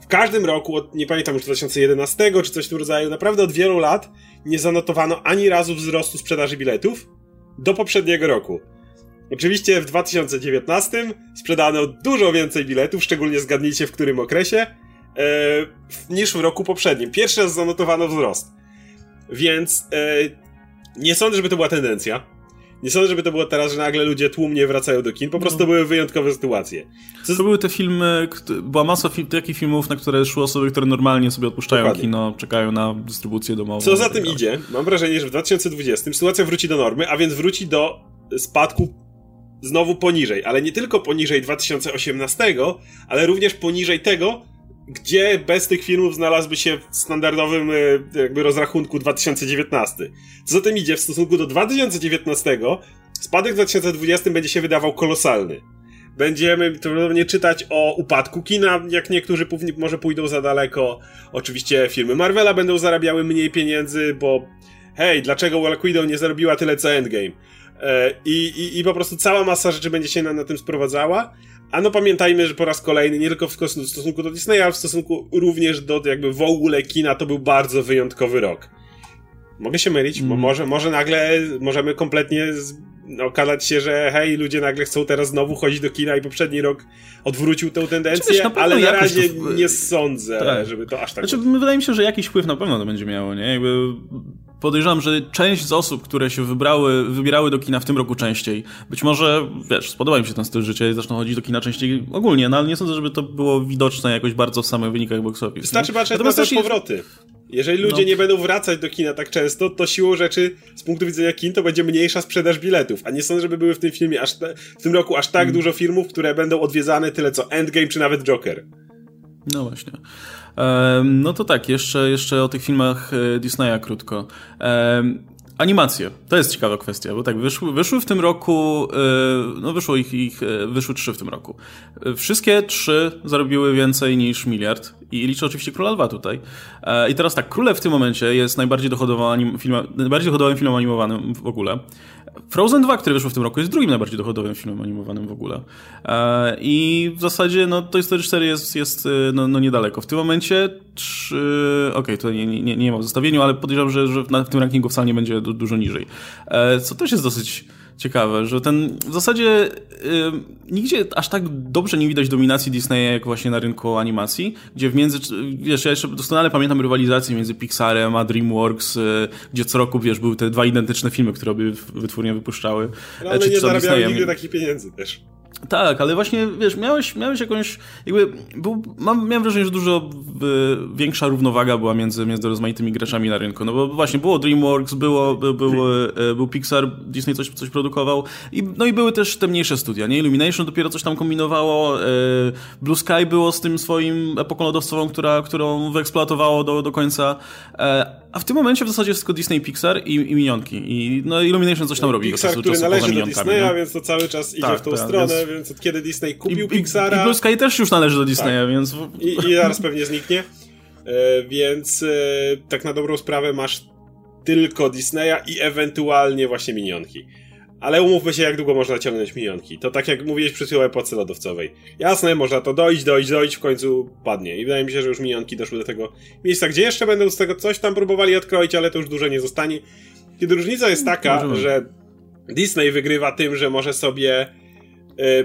W każdym roku, od, nie pamiętam już 2011 czy coś w tym rodzaju, naprawdę od wielu lat nie zanotowano ani razu wzrostu sprzedaży biletów do poprzedniego roku. Oczywiście w 2019 sprzedano dużo więcej biletów, szczególnie zgadnijcie w którym okresie, e, niż w roku poprzednim. Pierwszy raz zanotowano wzrost. Więc e, nie sądzę, żeby to była tendencja. Nie sądzę, żeby to było teraz, że nagle ludzie tłumnie wracają do kin. Po prostu no. były wyjątkowe sytuacje. Co... To były te filmy, była masa fi takich filmów, na które szły osoby, które normalnie sobie odpuszczają Dokładnie. kino, czekają na dystrybucję domową. Co za tym idzie, mam wrażenie, że w 2020 sytuacja wróci do normy, a więc wróci do spadku znowu poniżej, ale nie tylko poniżej 2018, ale również poniżej tego, gdzie bez tych filmów znalazłby się w standardowym e, jakby rozrachunku 2019. Co za tym idzie, w stosunku do 2019 spadek w 2020 będzie się wydawał kolosalny. Będziemy prawdopodobnie czytać o upadku kina, jak niektórzy może pójdą za daleko. Oczywiście filmy Marvela będą zarabiały mniej pieniędzy, bo hej, dlaczego Black Widow nie zarobiła tyle co Endgame? E, I, i, I po prostu cała masa rzeczy będzie się na, na tym sprowadzała. A no pamiętajmy, że po raz kolejny, nie tylko w stosunku do Disneya, ale w stosunku również do jakby w ogóle kina, to był bardzo wyjątkowy rok. Mogę się mylić, mm. może, może nagle możemy kompletnie okazać się, że hej, ludzie nagle chcą teraz znowu chodzić do kina i poprzedni rok odwrócił tę tendencję, wiesz, na ale na razie to... nie sądzę, tak. żeby to aż tak... Znaczy, wydaje mi się, że jakiś wpływ na pewno to będzie miało, nie? Jakby podejrzewam, że część z osób, które się wybrały, wybierały do kina w tym roku częściej, być może, wiesz, spodoba im się ten styl życia i zaczną chodzić do kina częściej ogólnie, no ale nie sądzę, żeby to było widoczne jakoś bardzo w samych wynikach box office. Wystarczy patrzeć na też powroty. Jeżeli ludzie no. nie będą wracać do kina tak często, to siłą rzeczy z punktu widzenia kin to będzie mniejsza sprzedaż biletów. A nie sądzę, żeby były w tym filmie aż te, w tym roku aż tak mm. dużo filmów, które będą odwiedzane tyle co Endgame czy nawet Joker. No właśnie. Um, no to tak, jeszcze, jeszcze o tych filmach e, Disneya krótko. Um, Animacje. To jest ciekawa kwestia, bo tak, wyszły, wyszły w tym roku, e, no wyszło ich, ich, e, wyszły trzy w tym roku. Wszystkie trzy zarobiły więcej niż miliard i liczę oczywiście Króla Lwa tutaj. I teraz tak, Króle w tym momencie jest najbardziej dochodowym, film, najbardziej dochodowym filmem animowanym w ogóle. Frozen 2, który wyszło w tym roku, jest drugim najbardziej dochodowym filmem animowanym w ogóle. E, I w zasadzie no, Toy Story 4 jest, jest e, no, no niedaleko. W tym momencie trzy... Okej, okay, to nie, nie, nie ma w zestawieniu, ale podejrzewam, że, że w tym rankingu wcale nie będzie du dużo niżej. E, co też jest dosyć ciekawe, że ten w zasadzie yy, nigdzie aż tak dobrze nie widać dominacji Disneya jak właśnie na rynku animacji, gdzie w między, wiesz, ja jeszcze doskonale pamiętam rywalizację między Pixarem a DreamWorks, yy, gdzie co roku, wiesz, były te dwa identyczne filmy, które obie wytwórnie wypuszczały. No, ale nie zarabiały nigdy takich pieniędzy też. Tak, ale właśnie, wiesz, miałeś, miałeś jakąś, jakby, był, mam, miałem wrażenie, że dużo y, większa równowaga była między, między rozmaitymi graczami na rynku, no bo właśnie było DreamWorks, było, by, był, y, był Pixar, Disney coś, coś produkował, i, no i były też te mniejsze studia, nie? Illumination dopiero coś tam kombinowało, y, Blue Sky było z tym swoim epoką lodowcową, która, którą wyeksploatowało do, do końca, a w tym momencie w zasadzie wszystko Disney, Pixar i, i minionki. I no, Illumination coś tam robi. Pixar, który należy do Disneya, no? więc to cały czas idzie tak, w tą tak, stronę, więc... więc od kiedy Disney kupił I, Pixara... I Blue Sky też już należy do Disneya, tak. więc... I, I zaraz pewnie zniknie. E, więc e, tak na dobrą sprawę masz tylko Disneya i ewentualnie właśnie minionki. Ale umówmy się, jak długo można ciągnąć minionki. To tak jak mówiłeś przy chwilą epoce lodowcowej. Jasne, można to dojść, dojść, dojść, w końcu padnie. I wydaje mi się, że już minionki doszły do tego miejsca, gdzie jeszcze będą z tego coś tam próbowali odkroić, ale to już dużo nie zostanie. Kiedy różnica jest taka, że Disney wygrywa tym, że może sobie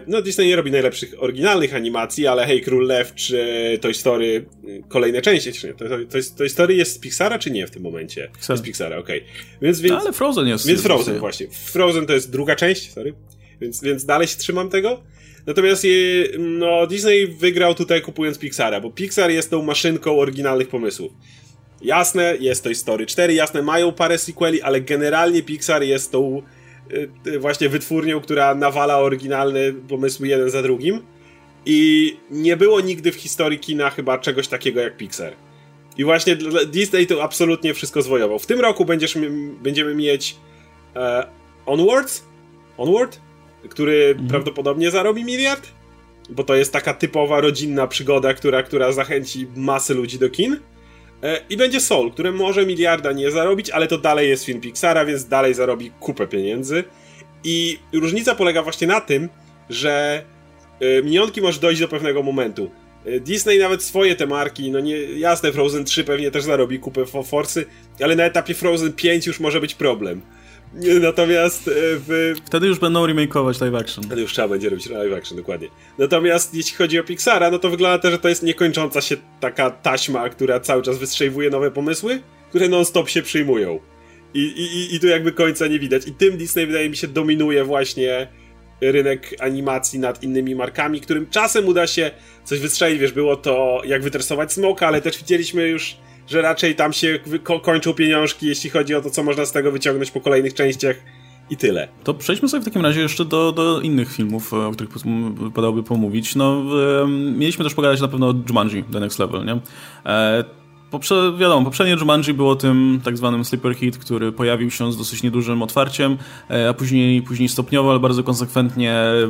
no, Disney nie robi najlepszych oryginalnych animacji, ale Hej Król Lew czy Toy Story, y, kolejne części, czy nie? To, to, Toy Story jest z Pixara, czy nie w tym momencie? Pixar. Z Pixara, okej. Okay. Więc, więc, no, ale Frozen jest. Więc Frozen, właśnie. Frozen to jest druga część, sorry. Więc, więc dalej się trzymam tego. Natomiast je, no, Disney wygrał tutaj kupując Pixara, bo Pixar jest tą maszynką oryginalnych pomysłów. Jasne, jest Toy Story 4, jasne, mają parę sequeli, ale generalnie Pixar jest tą Y, właśnie wytwórnią, która nawala oryginalne pomysły jeden za drugim. I nie było nigdy w historii kina chyba czegoś takiego jak Pixar. I właśnie Disney to absolutnie wszystko zwojował. W tym roku będziesz, będziemy mieć e, Onwards, Onward, który mhm. prawdopodobnie zarobi miliard, bo to jest taka typowa rodzinna przygoda, która, która zachęci masy ludzi do kin. I będzie Soul, który może miliarda nie zarobić, ale to dalej jest film Pixara, więc dalej zarobi kupę pieniędzy. I różnica polega właśnie na tym, że e, minionki może dojść do pewnego momentu. E, Disney nawet swoje te marki, no nie, jasne, Frozen 3 pewnie też zarobi kupę forsy, ale na etapie Frozen 5 już może być problem. Natomiast e, w... Wtedy już będą remake'ować live action. Wtedy już trzeba będzie robić live action, dokładnie. Natomiast jeśli chodzi o Pixara, no to wygląda też, że to jest niekończąca się taka taśma, która cały czas wystrzeliwuje nowe pomysły, które non-stop się przyjmują. I, i, I tu jakby końca nie widać. I tym Disney wydaje mi się dominuje właśnie rynek animacji nad innymi markami, którym czasem uda się coś wystrzelić. Wiesz, było to jak wytresować smoka, ale też widzieliśmy już że raczej tam się kończą pieniążki, jeśli chodzi o to, co można z tego wyciągnąć po kolejnych częściach i tyle. To przejdźmy sobie w takim razie jeszcze do, do innych filmów, o których wypadałoby pomówić. No, mieliśmy też pogadać na pewno o Jumanji, The Next Level, nie? E, Poprze, wiadomo, poprzednie Jumanji było tym tak zwanym sleeper hit, który pojawił się z dosyć niedużym otwarciem, e, a później, później stopniowo, ale bardzo konsekwentnie e,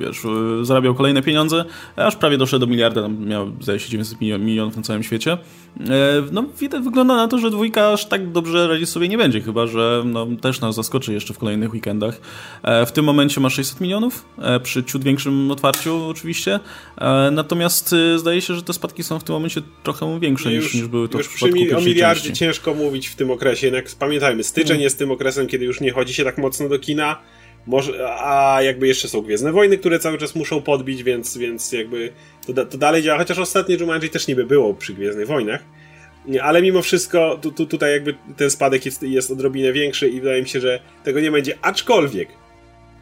wiesz, zarabiał kolejne pieniądze, aż prawie doszedł do miliarda, tam miał zdaje się 900 milionów na całym świecie. E, no widać, wygląda na to, że dwójka aż tak dobrze radzić sobie nie będzie, chyba, że no, też nas zaskoczy jeszcze w kolejnych weekendach. W tym momencie ma 600 milionów, przy ciut większym otwarciu oczywiście, natomiast zdaje się, że te spadki są w tym momencie trochę większe już, niż, niż były to już w przypadku przy O miliardzie części. ciężko mówić w tym okresie, jednak pamiętajmy, styczeń hmm. jest tym okresem, kiedy już nie chodzi się tak mocno do kina, może, a jakby jeszcze są Gwiezdne Wojny, które cały czas muszą podbić, więc, więc jakby to, to dalej działa, chociaż ostatnie Jumanji też niby było przy Gwiezdnych Wojnach, ale mimo wszystko tu, tu, tutaj jakby ten spadek jest, jest odrobinę większy i wydaje mi się, że tego nie będzie, aczkolwiek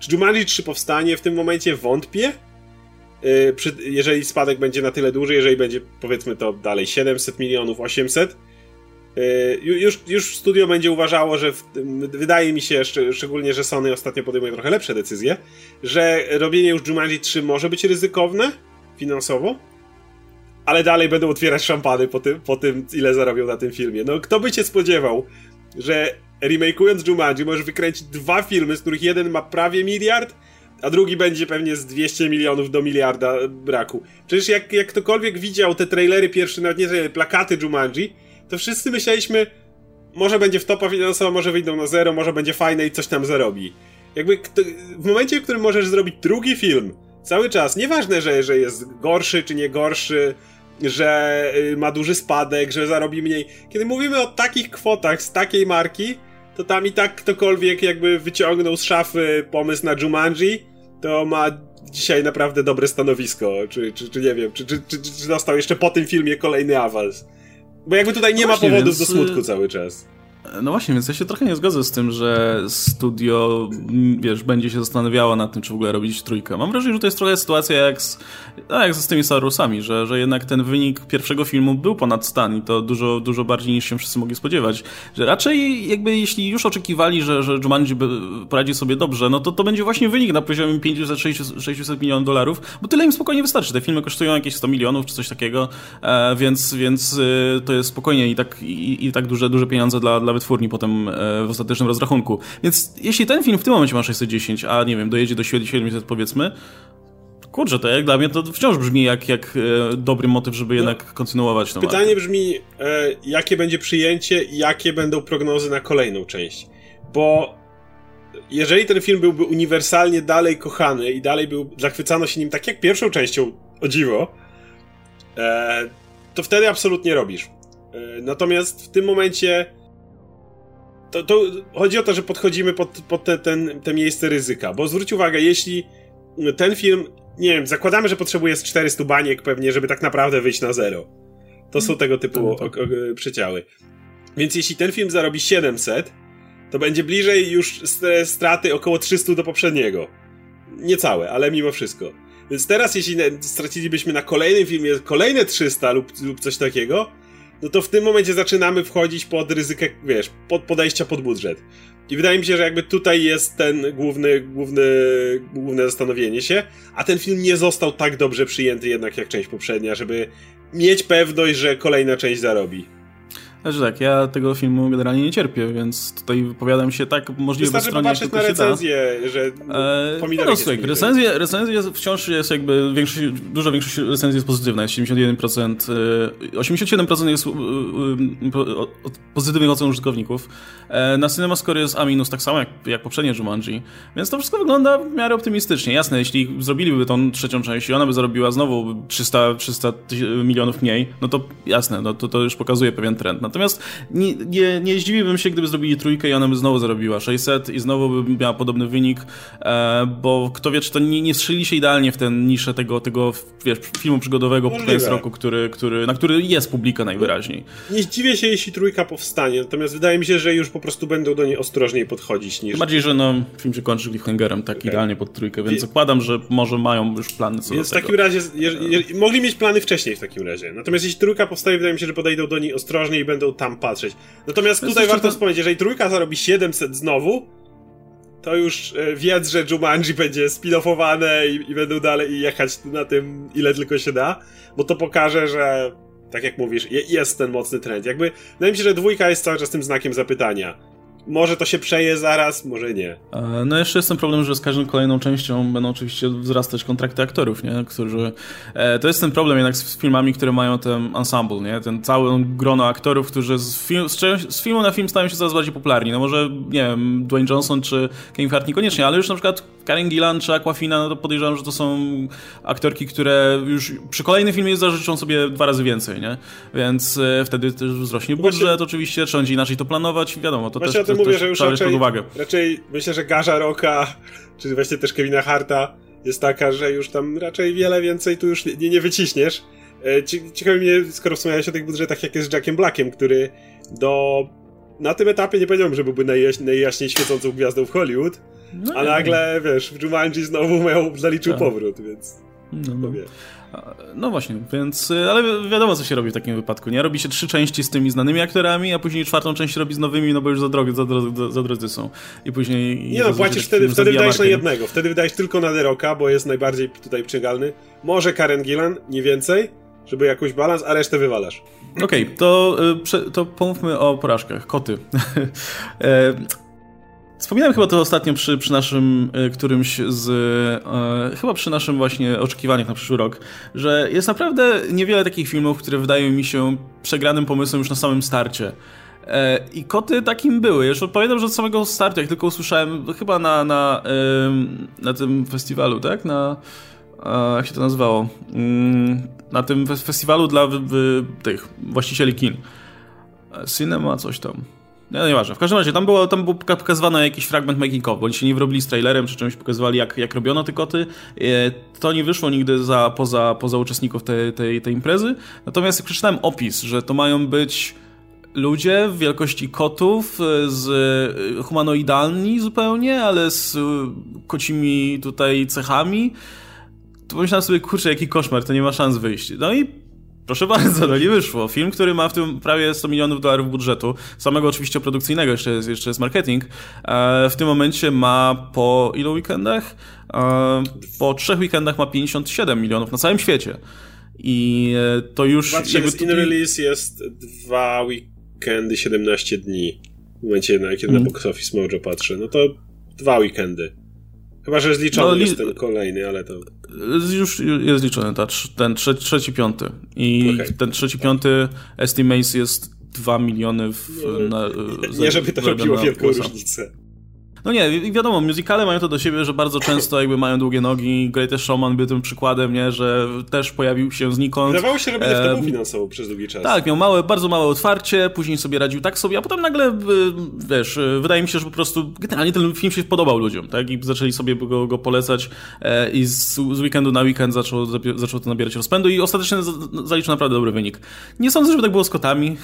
czy Jumanji 3 powstanie w tym momencie? Wątpię, yy, przy, jeżeli spadek będzie na tyle duży, jeżeli będzie powiedzmy to dalej 700 milionów, 800, yy, już, już studio będzie uważało, że w, wydaje mi się, szcz szczególnie, że Sony ostatnio podejmuje trochę lepsze decyzje, że robienie już Jumanji 3 może być ryzykowne finansowo, ale dalej będą otwierać szampany po tym, po tym, ile zarobią na tym filmie. No, kto by się spodziewał, że remake'ując Jumanji możesz wykręcić dwa filmy, z których jeden ma prawie miliard, a drugi będzie pewnie z 200 milionów do miliarda braku. Przecież jak, jak ktokolwiek widział te trailery pierwsze, nawet nie plakaty Jumanji, to wszyscy myśleliśmy, może będzie w topa finansowo, może wyjdą na zero, może będzie fajne i coś tam zarobi. Jakby w momencie, w którym możesz zrobić drugi film, cały czas, nieważne, że, że jest gorszy czy nie gorszy, że y, ma duży spadek, że zarobi mniej. Kiedy mówimy o takich kwotach z takiej marki, to tam i tak ktokolwiek jakby wyciągnął z szafy pomysł na Jumanji, to ma dzisiaj naprawdę dobre stanowisko, czy, czy, czy nie wiem, czy, czy, czy, czy dostał jeszcze po tym filmie kolejny awans. Bo jakby tutaj nie no ma powodów więc... do smutku y, cały czas. No właśnie, więc ja się trochę nie zgodzę z tym, że studio, wiesz, będzie się zastanawiało nad tym, czy w ogóle robić trójkę. Mam wrażenie, że to jest trochę sytuacja jak z, no jak z tymi Star że, że jednak ten wynik pierwszego filmu był ponad stan i to dużo, dużo bardziej niż się wszyscy mogli spodziewać. Że raczej jakby jeśli już oczekiwali, że, że Jumanji poradzi sobie dobrze, no to to będzie właśnie wynik na poziomie 500-600 milionów dolarów, bo tyle im spokojnie wystarczy. Te filmy kosztują jakieś 100 milionów czy coś takiego, e, więc, więc e, to jest spokojnie i tak, i, i tak duże, duże pieniądze dla, dla wytwórni potem e, w ostatecznym rozrachunku. Więc jeśli ten film w tym momencie ma 610, a nie wiem, dojedzie do 700 powiedzmy, kurczę, to jak dla mnie to wciąż brzmi jak, jak e, dobry motyw, żeby no, jednak kontynuować to. Pytanie markę. brzmi, e, jakie będzie przyjęcie i jakie będą prognozy na kolejną część. Bo jeżeli ten film byłby uniwersalnie dalej kochany i dalej był, zachwycano się nim tak jak pierwszą częścią, o dziwo, e, to wtedy absolutnie robisz. E, natomiast w tym momencie to, to, chodzi o to, że podchodzimy pod, pod te, ten, te miejsce ryzyka, bo zwróć uwagę, jeśli ten film, nie wiem, zakładamy, że potrzebuje z 400 baniek pewnie, żeby tak naprawdę wyjść na zero. To są tego typu tak, tak. przyciały. Więc jeśli ten film zarobi 700, to będzie bliżej już straty około 300 do poprzedniego. Niecałe, ale mimo wszystko. Więc teraz, jeśli stracilibyśmy na kolejnym filmie kolejne 300 lub, lub coś takiego, no to w tym momencie zaczynamy wchodzić pod ryzykę, wiesz, pod podejścia pod budżet. I wydaje mi się, że jakby tutaj jest ten główny, główny, główne zastanowienie się, a ten film nie został tak dobrze przyjęty jednak jak część poprzednia, żeby mieć pewność, że kolejna część zarobi. Znaczy tak, ja tego filmu generalnie nie cierpię, więc tutaj wypowiadam się tak możliwie Wystarczy jak tylko na recenzję, że eee, no, słuchaj, recenzje, recenzje wciąż jest jakby większość, duża większość recenzji jest pozytywna, jest 71%, 87% e, jest e, e, pozytywnych ocen użytkowników. Na CinemaScore jest A tak samo jak, jak poprzednie Jumanji, więc to wszystko wygląda w miarę optymistycznie. Jasne, jeśli zrobiliby tą trzecią część i ona by zarobiła znowu 300, 300 milionów mniej, no to jasne, no to, to już pokazuje pewien trend. Natomiast nie, nie, nie zdziwiłbym się, gdyby zrobili trójkę i ona by znowu zarobiła 600 i znowu by miała podobny wynik, e, bo kto wie, czy to nie, nie strzeli się idealnie w ten niszę tego, tego wiesz, filmu przygodowego pod koniec roku, który, który, na który jest publika najwyraźniej. Nie zdziwię się, jeśli trójka powstanie, natomiast wydaje mi się, że już po prostu będą do niej ostrożniej podchodzić niż... Tym bardziej, że no, film się kończy cliffhangerem tak okay. idealnie pod trójkę, więc zakładam, że może mają już plany co Więc w takim razie, je, je, mogli mieć plany wcześniej w takim razie. Natomiast jeśli trójka powstaje, wydaje mi się, że podejdą do niej ostrożniej i będą będą tam patrzeć. Natomiast tutaj warto to... wspomnieć, jeżeli trójka zarobi 700 znowu, to już e, wiedz, że Jumanji będzie spin-offowane i, i będą dalej jechać na tym, ile tylko się da, bo to pokaże, że tak jak mówisz, jest ten mocny trend. Jakby, wydaje mi się, że dwójka jest cały czas tym znakiem zapytania może to się przeje zaraz, może nie. E, no jeszcze jest ten problem, że z każdą kolejną częścią będą oczywiście wzrastać kontrakty aktorów, nie? Którzy... E, to jest ten problem jednak z filmami, które mają ten ensemble, nie? Ten cały grono aktorów, którzy z, film, z, z, filmu na film stają się coraz bardziej popularni. No może, nie wiem, Dwayne Johnson czy Kevin Hart niekoniecznie, ale już na przykład Karen Gillan czy Aquafina, no to podejrzewam, że to są aktorki, które już przy kolejnym filmie zażyczą sobie dwa razy więcej, nie? Więc e, wtedy też wzrośnie budżet, Właśnie... oczywiście, trzeba będzie inaczej to planować, wiadomo, to Właśnie też mówię, że już raczej, uwagę. raczej myślę, że Garza Roka, czy właśnie też Kevina Harta jest taka, że już tam raczej wiele więcej tu już nie, nie wyciśniesz. E, ciekawi mnie, skoro wspomniałeś o tych budżetach, jak jest z Jackiem Blackiem, który do... Na tym etapie nie powiedziałbym, że byłby najjaś, najjaśniej świecącą gwiazdą w Hollywood, no a nagle, wiesz, w Jumanji znowu miał, zaliczył tak. powrót, więc... No, no. No właśnie, więc, y, ale wiadomo co się robi w takim wypadku, nie? Robi się trzy części z tymi znanymi aktorami, a później czwartą część robi z nowymi, no bo już za, drogi, za, za, za drodzy są. I później... Nie no, płacisz wtedy, wtedy wydajesz na jednego, wtedy wydajesz tylko na The bo jest najbardziej tutaj przygalny. Może Karen Gillan, nie więcej, żeby jakoś balans, a resztę wywalasz. Okej, okay, to, y, to pomówmy o porażkach. Koty. E, wspominałem chyba to ostatnio przy, przy naszym y, którymś z. E, chyba przy naszym właśnie oczekiwaniach na przyszły rok, że jest naprawdę niewiele takich filmów, które wydają mi się przegranym pomysłem już na samym starcie. E, I koty takim były. Już pamiętam, że od samego startu, jak tylko usłyszałem, chyba na, na, na tym festiwalu, tak? Na jak się to nazywało? Mm, na tym festiwalu dla tych właścicieli kin. Cinema, coś tam. No nieważne. W każdym razie, tam, było, tam był pokazywany jakiś fragment making of, bo oni się nie wyrobili z trailerem, czy czymś pokazywali, jak, jak robiono te koty. E, to nie wyszło nigdy za, poza, poza uczestników tej, tej, tej imprezy. Natomiast jak przeczytałem opis, że to mają być ludzie w wielkości kotów, e, z e, humanoidalni zupełnie, ale z kocimi tutaj cechami, to pomyślałem sobie, kurczę, jaki koszmar, to nie ma szans wyjść. No i proszę bardzo, no nie wyszło. Film, który ma w tym prawie 100 milionów dolarów budżetu, samego oczywiście produkcyjnego, jeszcze jest, jeszcze jest marketing, e, w tym momencie ma po ilu weekendach? E, po trzech weekendach ma 57 milionów na całym świecie. I e, to już... Patrzę, jakby in release jest dwa weekendy, 17 dni. W momencie, na, kiedy mm. na mhm. Box Office Mojo patrzę, no to dwa weekendy. Chyba, że zliczony no, li... jest ten kolejny, ale to... Już jest liczony, ta, ten trzeci, trzeci piąty. I okay. ten trzeci, piąty estimates jest 2 miliony w... No, na, nie, żeby to robiło wielką różnicę. No nie, wiadomo, muzykale mają to do siebie, że bardzo często jakby mają długie nogi. Greatest Showman był tym przykładem, nie, że też pojawił się znikąd. Wydawało się, że będzie e... finansowo przez długi czas. Tak, miał małe, bardzo małe otwarcie, później sobie radził tak sobie, a potem nagle, wiesz, wydaje mi się, że po prostu generalnie ten film się podobał ludziom, tak, i zaczęli sobie go, go polecać e, i z, z, weekendu na weekend zaczął, zaczął to nabierać rozpędu i ostatecznie zaliczył naprawdę dobry wynik. Nie sądzę, żeby tak było z kotami,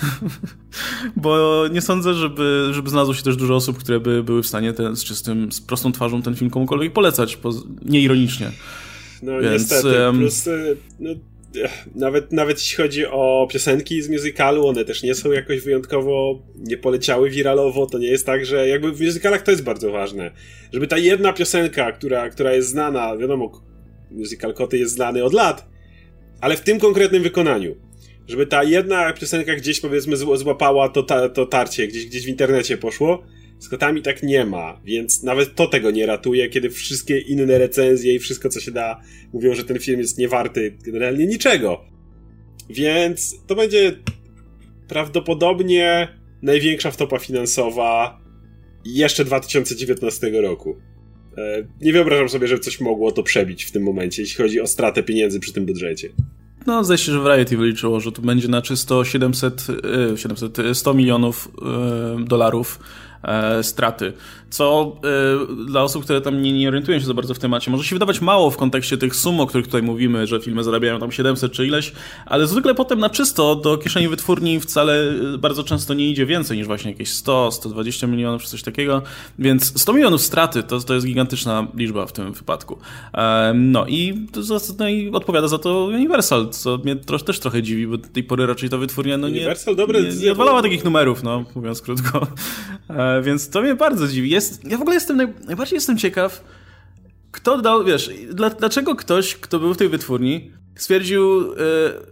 bo nie sądzę, żeby, żeby znalazło się też dużo osób, które by były w stanie ten z czystym, z prostą twarzą ten film komukolwiek polecać, nieironicznie. No Więc, niestety, um... plus y, no, nawet, nawet jeśli chodzi o piosenki z musicalu, one też nie są jakoś wyjątkowo, nie poleciały wiralowo, to nie jest tak, że jakby w musicalach to jest bardzo ważne, żeby ta jedna piosenka, która, która jest znana, wiadomo, musical Koty jest znany od lat, ale w tym konkretnym wykonaniu, żeby ta jedna piosenka gdzieś powiedzmy złapała to, ta, to tarcie, gdzieś, gdzieś w internecie poszło, z kotami tak nie ma, więc nawet to tego nie ratuje, kiedy wszystkie inne recenzje i wszystko, co się da, mówią, że ten film jest niewarty generalnie niczego. Więc to będzie prawdopodobnie największa wtopa finansowa jeszcze 2019 roku. E, nie wyobrażam sobie, żeby coś mogło to przebić w tym momencie, jeśli chodzi o stratę pieniędzy przy tym budżecie. No, zdaje się, że Variety wyliczyło, że to będzie na czysto 700, 700 100 milionów e, dolarów straty co y, dla osób, które tam nie, nie orientują się za bardzo w temacie, może się wydawać mało w kontekście tych sum, o których tutaj mówimy, że filmy zarabiają tam 700 czy ileś, ale zwykle potem na czysto do kieszeni wytwórni wcale y, bardzo często nie idzie więcej niż właśnie jakieś 100, 120 milionów czy coś takiego, więc 100 milionów straty to, to jest gigantyczna liczba w tym wypadku. No, i, no i odpowiada za to Universal, co mnie trosz, też trochę dziwi, bo do tej pory raczej ta wytwórnia no nie, Universal, dobre, nie, nie odwalała takich numerów, no, mówiąc krótko. E, więc to mnie bardzo dziwi. Jest jest, ja w ogóle jestem, naj, najbardziej jestem ciekaw, kto dał, wiesz, dla, dlaczego ktoś, kto był w tej wytwórni, stwierdził, e,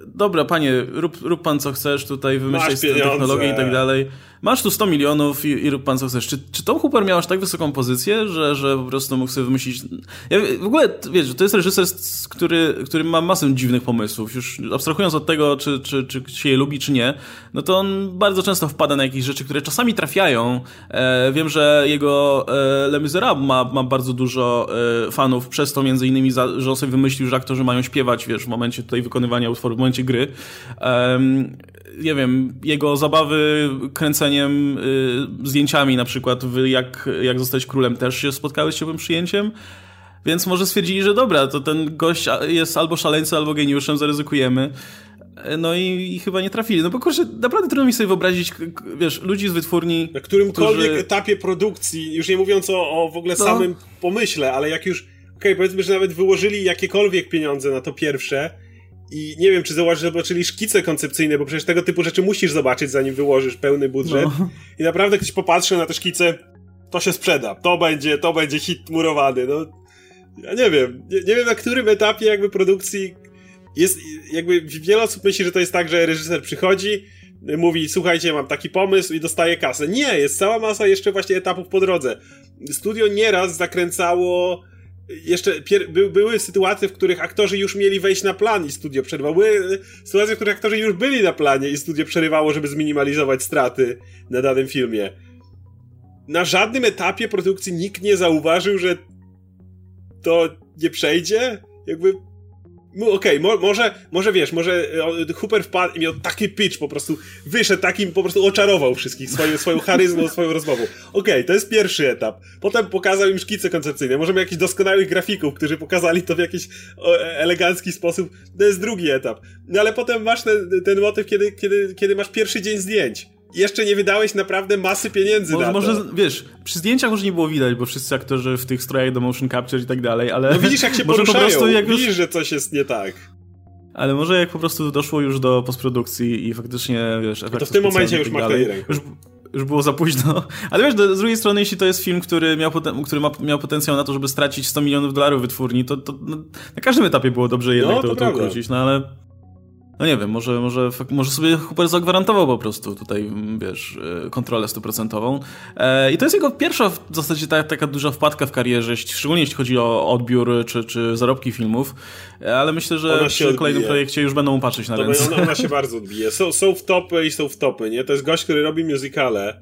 dobra, panie, rób, rób pan co chcesz, tutaj wymyślać technologię i tak dalej masz tu 100 milionów i, i rób pan co chcesz. Czy, czy Tom Hooper miał aż tak wysoką pozycję, że, że po prostu mógł sobie wymyślić... Ja, w ogóle, wiesz, to jest reżyser, który, który ma masę dziwnych pomysłów. Już abstrahując od tego, czy, czy, czy się je lubi, czy nie, no to on bardzo często wpada na jakieś rzeczy, które czasami trafiają. E, wiem, że jego e, Le Miserable ma, ma bardzo dużo e, fanów, przez to między innymi, za, że on sobie wymyślił, że aktorzy mają śpiewać, wiesz, w momencie tutaj wykonywania utworu, w momencie gry nie wiem, jego zabawy kręceniem, y, zdjęciami na przykład, w jak, jak zostać królem też się spotkały z ciepłym przyjęciem. Więc może stwierdzili, że dobra, to ten gość jest albo szaleńcem, albo geniuszem, zaryzykujemy. No i, i, chyba nie trafili. No bo kurczę, naprawdę trudno mi sobie wyobrazić, wiesz, ludzi z wytwórni. Na którymkolwiek którzy... etapie produkcji, już nie mówiąc o, o w ogóle no. samym pomyśle, ale jak już okay, powiedzmy, że nawet wyłożyli jakiekolwiek pieniądze na to pierwsze i nie wiem, czy zobaczyli szkice koncepcyjne, bo przecież tego typu rzeczy musisz zobaczyć, zanim wyłożysz pełny budżet. No. I naprawdę ktoś popatrzy na te szkice, to się sprzeda, to będzie, to będzie hit murowany, no. Ja nie wiem, nie, nie wiem na którym etapie jakby produkcji jest, jakby wiele osób myśli, że to jest tak, że reżyser przychodzi, mówi, słuchajcie, mam taki pomysł i dostaje kasę. Nie, jest cała masa jeszcze właśnie etapów po drodze. Studio nieraz zakręcało jeszcze by, były sytuacje, w których aktorzy już mieli wejść na plan i studio przerwało. Były sytuacje, w których aktorzy już byli na planie i studio przerywało, żeby zminimalizować straty na danym filmie. Na żadnym etapie produkcji nikt nie zauważył, że to nie przejdzie. Jakby Okej, okay, mo może, może wiesz, może e, Hooper wpadł i miał taki pitch, po prostu wyszedł takim, po prostu oczarował wszystkich swoją, swoją charyzmą, swoją rozmową. Okej, okay, to jest pierwszy etap. Potem pokazał im szkice koncepcyjne. Możemy jakichś doskonałych grafików, którzy pokazali to w jakiś o, elegancki sposób. To jest drugi etap. No ale potem masz ten, ten motyw, kiedy, kiedy, kiedy masz pierwszy dzień zdjęć jeszcze nie wydałeś naprawdę masy pieniędzy może, na to. Może, wiesz, przy zdjęciach może nie było widać, bo wszyscy aktorzy w tych strojach do motion capture i tak dalej, ale... No widzisz, jak się poruszają, po prostu jak widzisz, już... że coś jest nie tak. Ale może jak po prostu doszło już do postprodukcji i faktycznie, wiesz... No to w tym momencie już tak ma już, już było za późno. Ale wiesz, z drugiej strony, jeśli to jest film, który miał, poten który ma, miał potencjał na to, żeby stracić 100 milionów dolarów wytwórni, to, to no, na każdym etapie było dobrze jednak no, to, to, to ukrócić, no ale... No nie wiem, może, może, może sobie Hooper zagwarantował po prostu tutaj, wiesz, e, kontrolę stuprocentową. E, I to jest jego pierwsza w zasadzie ta, taka duża wpadka w karierze, szczególnie jeśli chodzi o odbiór czy, czy zarobki filmów, e, ale myślę, że przy odbije. kolejnym projekcie już będą patrzeć na to ręce. Ona, ona się bardzo odbije. Są, są w topy i są w topy, nie? To jest gość, który robi musicale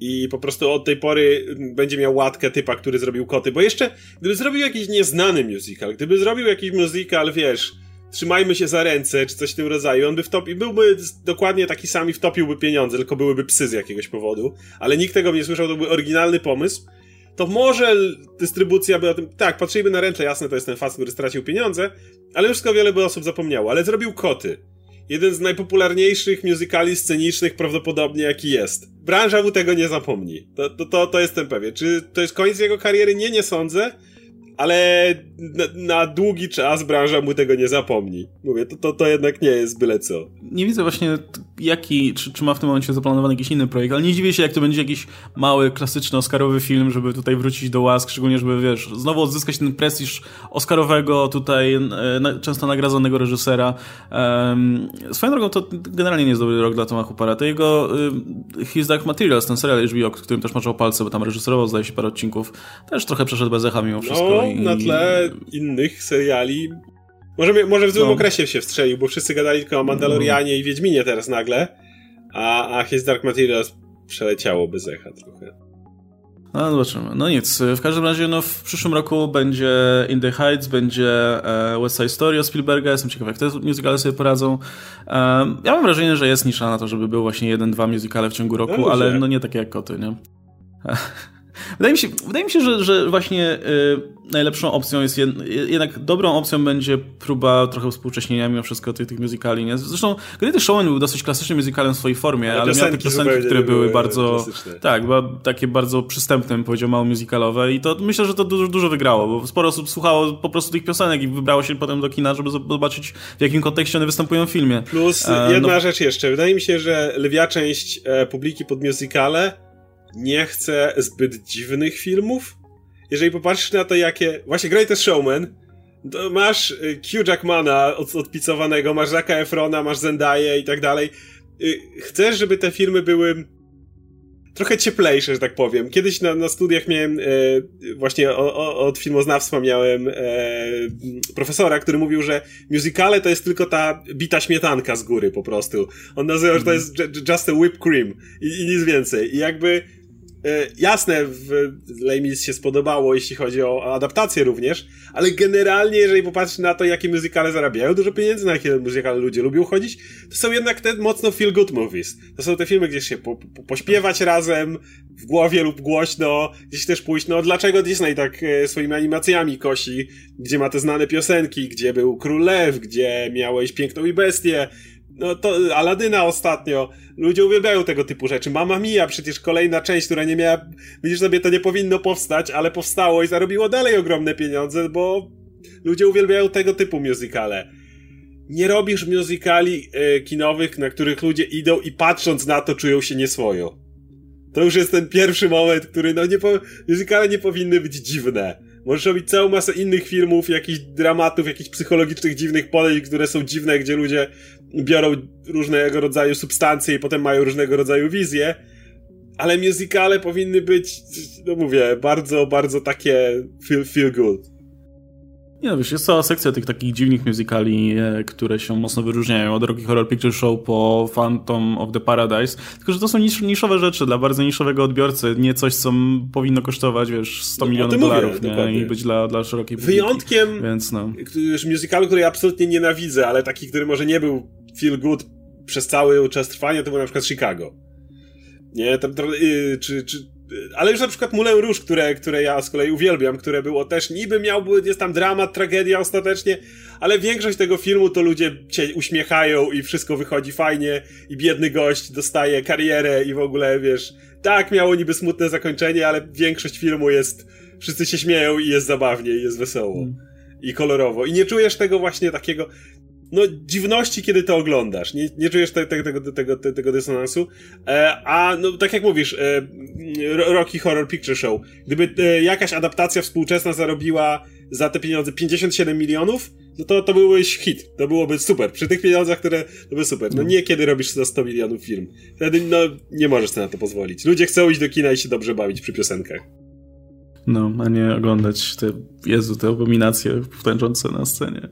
i po prostu od tej pory będzie miał łatkę typa, który zrobił koty, bo jeszcze gdyby zrobił jakiś nieznany musical, gdyby zrobił jakiś musical, wiesz trzymajmy się za ręce, czy coś w tym rodzaju. On by wtopił, byłby dokładnie taki sam i wtopiłby pieniądze, tylko byłyby psy z jakiegoś powodu, ale nikt tego nie słyszał, to był oryginalny pomysł. To może dystrybucja by o tym, tak, patrzyliby na ręce, jasne, to jest ten facet, który stracił pieniądze, ale już wiele by osób zapomniało, ale zrobił koty. Jeden z najpopularniejszych musicali scenicznych prawdopodobnie jaki jest. Branża mu tego nie zapomni. To, to, to, to jestem pewien. Czy to jest koniec jego kariery? Nie, nie sądzę ale na, na, długi czas branża mu tego nie zapomni. Mówię, to, to, to jednak nie jest byle co. Nie widzę właśnie jaki, czy, czy ma w tym momencie zaplanowany jakiś inny projekt, ale nie dziwię się, jak to będzie jakiś mały, klasyczny oscarowy film, żeby tutaj wrócić do łask, szczególnie, żeby, wiesz, znowu odzyskać ten prestiż oscarowego tutaj, e, na, często nagradzonego reżysera. Um, swoją drogą to generalnie nie jest dobry rok dla Toma Hoopera. To jego y, His Dark Materials, ten serial HBO, którym też maczał palce, bo tam reżyserował, zdaje się, parę odcinków, też trochę przeszedł bez echa mimo wszystko. No, i... na tle innych seriali może, może w złym no. okresie się wstrzelił, bo wszyscy gadali tylko o Mandalorianie no. i Wiedźminie teraz nagle, a, a His Dark Materials przeleciało bez echa trochę. No zobaczymy. No nic, w każdym razie no, w przyszłym roku będzie In the Heights, będzie e, West Side Story o Spielberga, jestem ciekaw jak te musicale sobie poradzą. Ja mam wrażenie, że jest nisza na to, żeby był właśnie jeden, dwa musicale w ciągu roku, no, ale no nie takie jak koty, nie? Wydaje mi się, wydaje mi się że, że właśnie y, najlepszą opcją jest jed, jednak dobrą opcją będzie próba trochę współcześnienia mimo wszystko tych, tych musicali. Nie? Zresztą Greatest Showman był dosyć klasycznym musicalem w swojej formie, ale, ale miał te piosenki, które były bardzo klasyczne. tak, takie bardzo przystępne, powiedział mało musicalowe i to myślę, że to dużo, dużo wygrało, bo sporo osób słuchało po prostu tych piosenek i wybrało się potem do kina, żeby zobaczyć w jakim kontekście one występują w filmie. Plus e, jedna no. rzecz jeszcze, wydaje mi się, że lwia część e, publiki pod musicale nie chce zbyt dziwnych filmów. Jeżeli popatrzysz na to, jakie. Właśnie Greatest Showman, to masz y, Hugh Jackmana od, odpicowanego, masz Zacka Efrona, masz Zendaya i tak dalej. Y, chcesz, żeby te filmy były trochę cieplejsze, że tak powiem. Kiedyś na, na studiach miałem, e, właśnie o, o, od filmoznawstwa miałem e, profesora, który mówił, że musicale to jest tylko ta bita śmietanka z góry po prostu. On nazywał, że to jest just a whipped cream i, i nic więcej. I jakby jasne, w Les się spodobało, jeśli chodzi o adaptację również, ale generalnie, jeżeli popatrzysz na to, jakie muzykale zarabiają dużo pieniędzy, na jakie muzykale ludzie lubią chodzić, to są jednak te mocno feel-good movies. To są te filmy, gdzie się po, po, pośpiewać razem, w głowie lub głośno, gdzieś też pójść, no dlaczego Disney tak e, swoimi animacjami kosi, gdzie ma te znane piosenki, gdzie był Król Lew, gdzie miałeś Piękną i Bestię, no to Aladyna ostatnio. Ludzie uwielbiają tego typu rzeczy. Mama Mia, przecież kolejna część, która nie miała. Widzisz sobie, to nie powinno powstać, ale powstało i zarobiło dalej ogromne pieniądze, bo ludzie uwielbiają tego typu musicale. Nie robisz musicali e, kinowych, na których ludzie idą i patrząc na to czują się nieswojo. To już jest ten pierwszy moment, który, no nie po... musicale nie powinny być dziwne. Możesz robić całą masę innych filmów, jakichś dramatów, jakichś psychologicznych, dziwnych podejść, które są dziwne, gdzie ludzie biorą różnego rodzaju substancje i potem mają różnego rodzaju wizje, ale musicale powinny być, no mówię, bardzo, bardzo takie feel, feel good. Nie no, wiesz, jest cała sekcja tych takich dziwnych musicali, e, które się mocno wyróżniają, od Rocky Horror Picture Show po Phantom of the Paradise, tylko że to są nisz, niszowe rzeczy dla bardzo niszowego odbiorcy, nie coś, co powinno kosztować, wiesz, 100 no, milionów dolarów, mówię, nie? I być dla, dla szerokiej publiki. Wyjątkiem, Więc no. musicalu, który ja absolutnie nienawidzę, ale taki, który może nie był feel good przez cały czas trwania, to był na przykład Chicago. Nie, to, yy, czy, czy ale już na przykład Moulin Rouge, które, które ja z kolei uwielbiam, które było też niby miał, jest tam dramat, tragedia ostatecznie, ale większość tego filmu to ludzie się uśmiechają i wszystko wychodzi fajnie i biedny gość dostaje karierę i w ogóle, wiesz, tak, miało niby smutne zakończenie, ale większość filmu jest, wszyscy się śmieją i jest zabawnie i jest wesoło. Hmm. I kolorowo. I nie czujesz tego właśnie takiego no, dziwności, kiedy to oglądasz. Nie, nie czujesz te, te, tego, tego, tego dysonansu. E, a, no, tak jak mówisz, e, Rocky Horror Picture Show. Gdyby e, jakaś adaptacja współczesna zarobiła za te pieniądze 57 milionów, no to, to byłbyś hit. To byłoby super. Przy tych pieniądzach, które, to by super. No, no. nie kiedy robisz za 100 milionów film. Wtedy, no, nie możesz sobie na to pozwolić. Ludzie chcą iść do kina i się dobrze bawić przy piosenkach. No, a nie oglądać te, Jezu, te abominacje tańczące na scenie.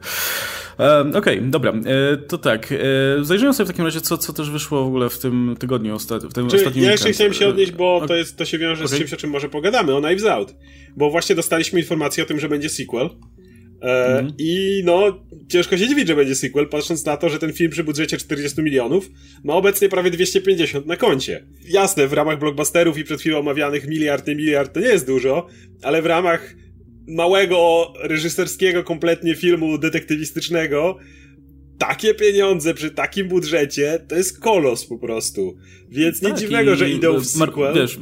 E, Okej, okay, dobra, e, to tak. E, zajrzyjmy sobie w takim razie, co, co też wyszło w ogóle w tym tygodniu, w tym Czy, ostatnim Ja jeszcze chciałem się odnieść, bo to, jest, to się wiąże okay. z czymś, o czym może pogadamy, o Knives Out. Bo właśnie dostaliśmy informację o tym, że będzie sequel. E, mhm. I no, ciężko się dziwić, że będzie sequel, patrząc na to, że ten film przy budżecie 40 milionów ma obecnie prawie 250 na koncie. Jasne, w ramach blockbusterów i przed chwilą omawianych miliard, miliard to nie jest dużo, ale w ramach małego, reżyserskiego kompletnie filmu detektywistycznego takie pieniądze przy takim budżecie to jest kolos po prostu. Więc tak, nie dziwnego, że idą w sequel. Wiesz,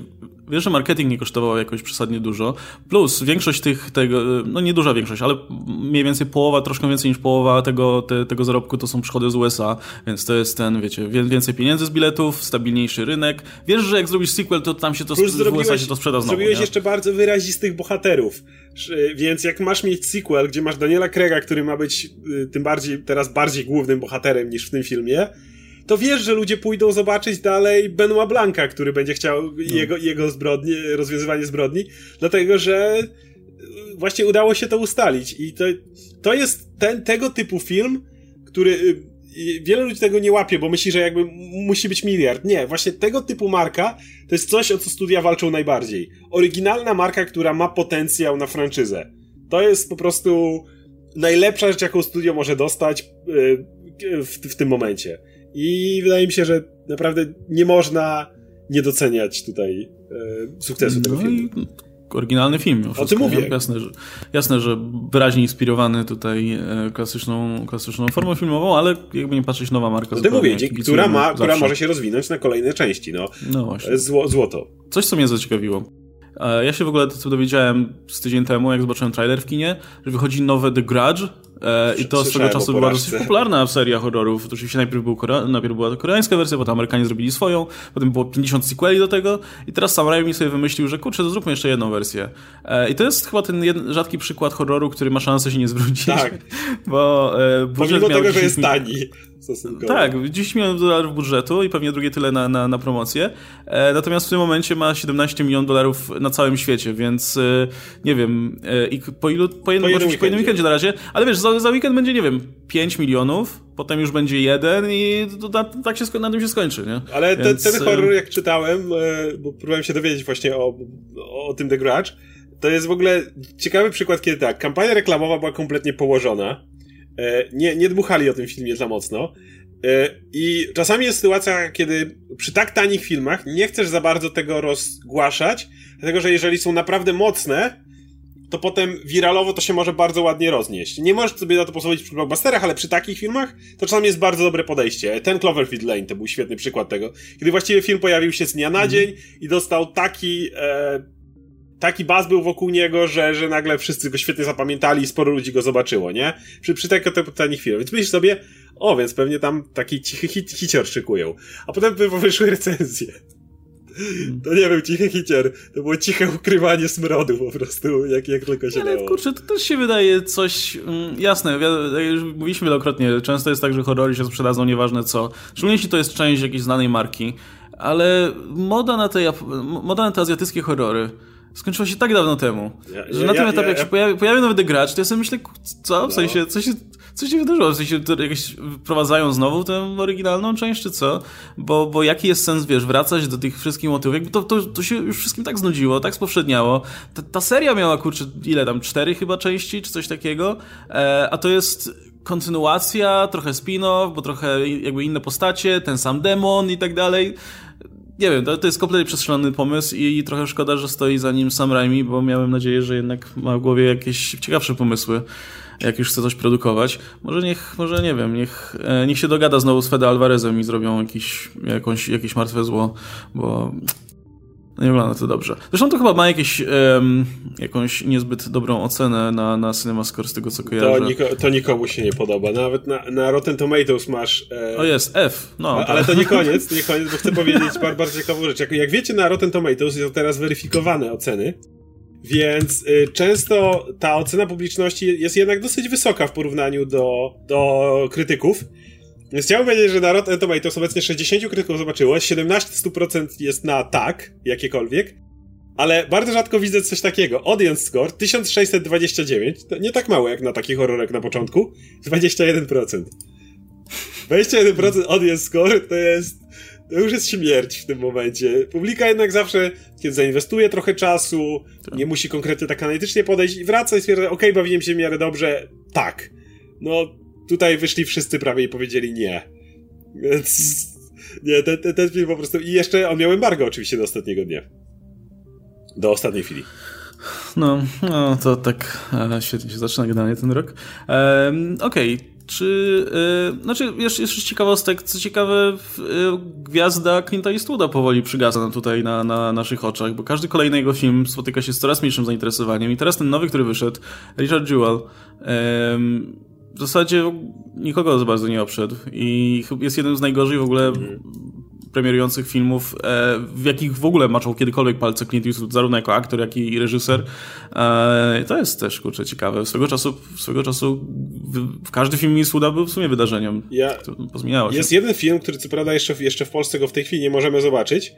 Wiesz, że marketing nie kosztował jakoś przesadnie dużo. Plus większość tych, tego, no nie duża większość, ale mniej więcej połowa, troszkę więcej niż połowa tego, te, tego zarobku to są przychody z USA, więc to jest ten, wiecie, więcej pieniędzy z biletów, stabilniejszy rynek. Wiesz, że jak zrobisz sequel, to tam się to Plus w USA się to sprzeda znowu. Zrobiłeś nie? jeszcze bardzo wyrazistych bohaterów. Więc jak masz mieć sequel, gdzie masz Daniela Krega, który ma być y, tym bardziej, teraz bardziej głównym bohaterem niż w tym filmie, to wiesz, że ludzie pójdą zobaczyć dalej Benoit Blanca, który będzie chciał no. jego, jego zbrodni, rozwiązywanie zbrodni, dlatego że właśnie udało się to ustalić. I to, to jest ten, tego typu film, który y, wiele ludzi tego nie łapie, bo myśli, że jakby musi być miliard. Nie, właśnie tego typu marka to jest coś, o co studia walczą najbardziej. Oryginalna marka, która ma potencjał na franczyzę. To jest po prostu najlepsza rzecz, jaką studio może dostać y, w, w tym momencie. I wydaje mi się, że naprawdę nie można nie doceniać tutaj e, sukcesu tego no filmu. I oryginalny film. O tym mówię. Jasne że, jasne, że wyraźnie inspirowany tutaj e, klasyczną, klasyczną formą filmową, ale jakby nie patrzeć, nowa marka. O tym mówię, która, ma, która może się rozwinąć na kolejne części. No, no właśnie. Zło, złoto. Coś, co mnie zaciekawiło. E, ja się w ogóle to dowiedziałem z tydzień temu, jak zobaczyłem trailer w kinie, że wychodzi nowe The Grudge, E, I to swego czasu była dosyć popularna seria horrorów. Oczywiście najpierw, był najpierw była to koreańska wersja, potem Amerykanie zrobili swoją, potem było 50 sequeli do tego i teraz Sam Raimi sobie wymyślił, że kurczę, to zróbmy jeszcze jedną wersję. E, I to jest chyba ten jeden, rzadki przykład horroru, który ma szansę się nie zwrócić. Tak. Bo e, Pomimo tego, że jest tani. Tak, 10 milionów dolarów budżetu i pewnie drugie tyle na, na, na promocję. E, natomiast w tym momencie ma 17 milionów dolarów na całym świecie, więc e, nie wiem, e, i po ilu, po, jednym, po, po jednym weekendzie na razie, ale wiesz, za, za weekend będzie, nie wiem, 5 milionów, potem już będzie jeden i tak się, na tym się skończy, nie? Ale Więc... ten, ten horror, jak czytałem, bo próbowałem się dowiedzieć właśnie o, o tym The Grudge, to jest w ogóle ciekawy przykład, kiedy tak, kampania reklamowa była kompletnie położona, nie, nie dmuchali o tym filmie za mocno, e, i czasami jest sytuacja, kiedy przy tak tanich filmach nie chcesz za bardzo tego rozgłaszać, dlatego że jeżeli są naprawdę mocne, to potem wiralowo to się może bardzo ładnie roznieść. Nie możesz sobie na to pozwolić przy blockbusterach, ale przy takich filmach to czasami jest bardzo dobre podejście. Ten Cloverfield Lane to był świetny przykład tego, kiedy właściwie film pojawił się z dnia na dzień i dostał taki... E, taki baz był wokół niego, że, że nagle wszyscy go świetnie zapamiętali i sporo ludzi go zobaczyło, nie? Przy, przy tego chwilę. Więc myślisz sobie, o, więc pewnie tam taki cichy hit, hicior szykują. A potem wyszły recenzje. To nie był cichy hicier, to było ciche ukrywanie smrodu po prostu, jak, jak tylko się Ale dało. kurczę, to też się wydaje coś... Mm, jasne, już mówiliśmy wielokrotnie, często jest tak, że horrory się sprzedadzą nieważne co. Szczególnie jeśli to jest część jakiejś znanej marki. Ale moda na te, moda na te azjatyckie horrory skończyła się tak dawno temu, ja, że ja, na tym ja, etapie, jak się pojawi, pojawił nowy gracz, to ja sobie myślę, co? W no. sensie, co się, co się wydarzyło? W sensie, jakieś wprowadzają znowu tę oryginalną część, czy co? Bo, bo jaki jest sens, wiesz, wracać do tych wszystkich motywów? To, to, to się już wszystkim tak znudziło, tak spowszedniało. Ta, ta seria miała, kurczę, ile tam, cztery chyba części, czy coś takiego, e, a to jest kontynuacja, trochę spin-off, bo trochę jakby inne postacie, ten sam demon i tak dalej nie wiem, to, to jest kompletnie przestrzelony pomysł i, i, trochę szkoda, że stoi za nim Sam Raimi, bo miałem nadzieję, że jednak ma w głowie jakieś ciekawsze pomysły, jak już chce coś produkować. Może niech, może nie wiem, niech, e, niech się dogada znowu z Fede Alvarezem i zrobią jakiś, jakąś, jakieś martwe zło, bo no nie wygląda to dobrze. Zresztą to chyba ma jakieś, um, jakąś niezbyt dobrą ocenę na, na CinemaScore z tego co kojarzę. To, niko, to nikomu się nie podoba. Nawet na, na Rotten Tomatoes masz... E... O jest, F. No, A, ale to nie koniec, nie koniec, bo chcę powiedzieć bardzo, bardzo ciekawą rzecz. Jak, jak wiecie, na Rotten Tomatoes są teraz weryfikowane oceny, więc y, często ta ocena publiczności jest jednak dosyć wysoka w porównaniu do, do krytyków. Więc chciałbym powiedzieć, że na Rotten Tomatoes obecnie 60 krytyków zobaczyło, 17 100% jest na tak, jakiekolwiek, ale bardzo rzadko widzę coś takiego. Audience score 1629, to nie tak mało jak na taki horrorek na początku, 21%. 21% audience score to jest to już jest śmierć w tym momencie. Publika jednak zawsze, kiedy zainwestuje trochę czasu, tak. nie musi konkretnie tak analitycznie podejść i wraca i stwierdza, okej, okay, bawiłem się w miarę dobrze, tak. No, Tutaj wyszli wszyscy prawie i powiedzieli nie. Więc nie, ten, ten, ten film po prostu... I jeszcze on miał embargo oczywiście do ostatniego dnia. Do ostatniej chwili. No, no to tak e, świetnie się zaczyna generalnie ten rok. E, Okej, okay. czy... E, znaczy, jeszcze, jeszcze ciekawostek, co ciekawe, e, gwiazda Clint'a Eastwooda powoli przygasa tutaj na, na naszych oczach, bo każdy kolejny jego film spotyka się z coraz mniejszym zainteresowaniem i teraz ten nowy, który wyszedł, Richard Jewell, w zasadzie nikogo za bardzo nie obszedł i jest jeden z najgorzej w ogóle mm. premierujących filmów, e, w jakich w ogóle maczał kiedykolwiek palce Clint Eastwood, zarówno jako aktor, jak i reżyser. E, to jest też, kurczę, ciekawe. Swego czasu, swego czasu w, każdy film Eastwooda był w sumie wydarzeniem. Ja, pozmieniało się. Jest jeden film, który co prawda jeszcze, jeszcze w Polsce go w tej chwili nie możemy zobaczyć,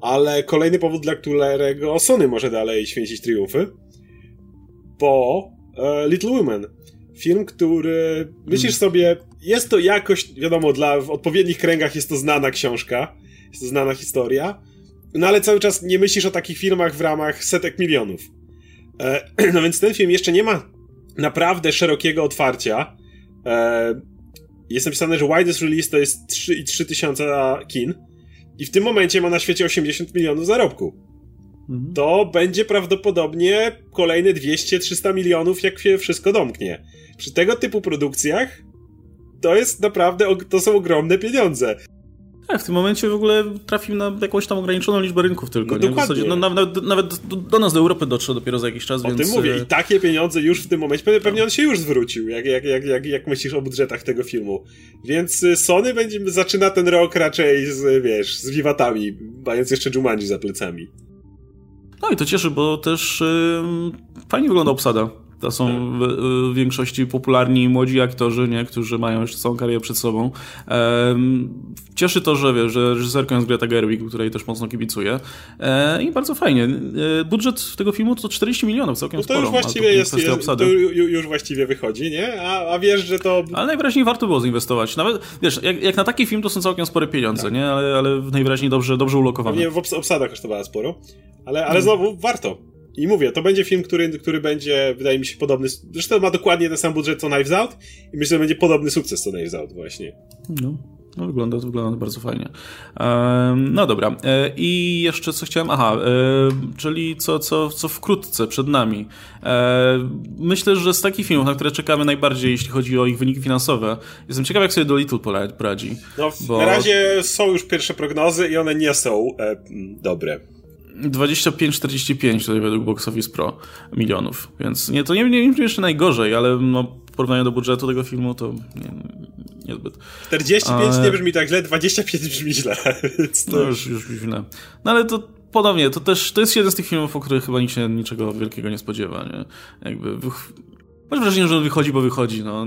ale kolejny powód, dla którego Sony może dalej święcić triumfy, bo e, Little Women Film, który myślisz hmm. sobie, jest to jakoś, wiadomo, dla, w odpowiednich kręgach jest to znana książka, jest to znana historia, no ale cały czas nie myślisz o takich filmach w ramach setek milionów. E, no więc ten film jeszcze nie ma naprawdę szerokiego otwarcia. E, jest napisane, że widest release to jest 3,3 tysiąca kin i w tym momencie ma na świecie 80 milionów zarobku. Mhm. To będzie prawdopodobnie kolejne 200-300 milionów, jak się wszystko domknie przy tego typu produkcjach to jest naprawdę, to są ogromne pieniądze. Tak, w tym momencie w ogóle trafił na jakąś tam ograniczoną liczbę rynków tylko. No, nie? W zasadzie, no, nawet, nawet do nas do Europy dotrze dopiero za jakiś czas, o więc... tym mówię i takie pieniądze już w tym momencie, pewnie, pewnie on się już zwrócił, jak, jak, jak, jak, jak myślisz o budżetach tego filmu. Więc y, Sony będzie, zaczyna ten rok raczej z, wiesz, z wiwatami, mając jeszcze Jumanji za plecami. No i to cieszy, bo też yy, fajnie wygląda obsada. To są w, w, większości popularni młodzi aktorzy, nie? którzy mają już całą karierę przed sobą. Ehm, cieszy to, że, wie, że reżyserką jest Greta Gerwig, której też mocno kibicuję. E, I bardzo fajnie. E, budżet tego filmu to 40 milionów, całkiem no to sporo. Już właściwie jest, jest to już właściwie wychodzi, nie? A, a, wiesz, że to... Ale najwyraźniej warto było zainwestować. Nawet, wiesz, jak, jak na taki film to są całkiem spore pieniądze, tak. nie? Ale, ale najwyraźniej dobrze, dobrze ulokowane. Nie, w obsada kosztowała sporo. Ale, ale hmm. znowu warto. I mówię, to będzie film, który, który będzie, wydaje mi się, podobny. Zresztą ma dokładnie ten sam budżet co Knives Out i myślę, że będzie podobny sukces co Knives Out właśnie. No. No, wygląda, wygląda bardzo fajnie. No dobra. E, I jeszcze co chciałem. Aha, e, czyli co, co, co wkrótce przed nami. E, myślę, że z takich filmów, na które czekamy najbardziej, jeśli chodzi o ich wyniki finansowe, jestem ciekaw, jak sobie do Little poradzi. No, bo... na razie są już pierwsze prognozy i one nie są dobre. 25-45 tutaj według Box Office Pro milionów, więc nie, to nie, nie, nie jeszcze najgorzej, ale no, w porównaniu do budżetu tego filmu to nie, niezbyt. 45 nie brzmi tak źle, 25 brzmi źle. To... No już, już źle. No ale to ponownie, to też to jest jeden z tych filmów, o których chyba nikt się niczego wielkiego nie spodziewa. Nie? Jakby Masz wrażenie, że on wychodzi, bo wychodzi. No.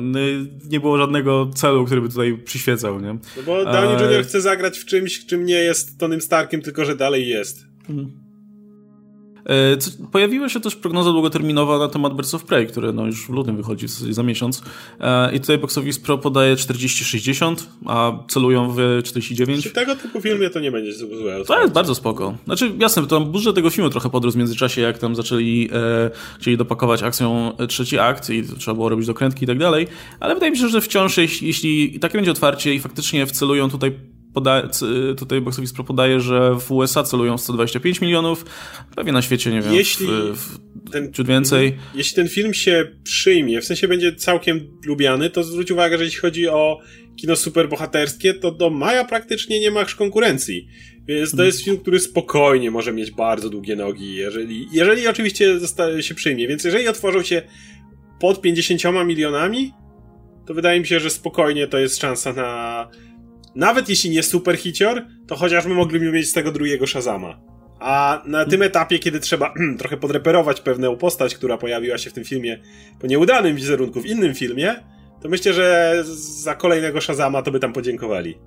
Nie było żadnego celu, który by tutaj przyświecał. Nie? No bo Downey Jr. chce zagrać w czymś, czym nie jest Tonym Starkiem, tylko że dalej jest. Mhm. E, pojawiła się też prognoza długoterminowa na temat Birds of Prey, które no już w lutym wychodzi za miesiąc. E, I tutaj Box Office Pro podaje 40-60, a celują w 49. Przy tego typu filmie to nie będzie złe. To jest bardzo spoko. Znaczy, jasne, to budżet tego filmu trochę podrósł w międzyczasie, jak tam zaczęli, e, chcieli dopakować akcją trzeci akt i trzeba było robić dokrętki i tak dalej, ale wydaje mi się, że wciąż, jeśli, jeśli takie będzie otwarcie i faktycznie wcelują tutaj poda tutaj Box Office Pro podaje, że w USA celują 125 milionów, pewnie na świecie, nie wiem, jeśli w, w, ten, ciut więcej. Jeśli ten film się przyjmie, w sensie będzie całkiem lubiany, to zwróć uwagę, że jeśli chodzi o kino superbohaterskie, to do Maja praktycznie nie ma konkurencji. Więc to jest film, który spokojnie może mieć bardzo długie nogi, jeżeli, jeżeli oczywiście się przyjmie. Więc jeżeli otworzą się pod 50 milionami, to wydaje mi się, że spokojnie to jest szansa na nawet jeśli nie super hicior, to chociażby mogliby mieć z tego drugiego Shazama. A na tym etapie, kiedy trzeba trochę podreperować pewną postać, która pojawiła się w tym filmie po nieudanym wizerunku w innym filmie, to myślę, że za kolejnego Shazama to by tam podziękowali.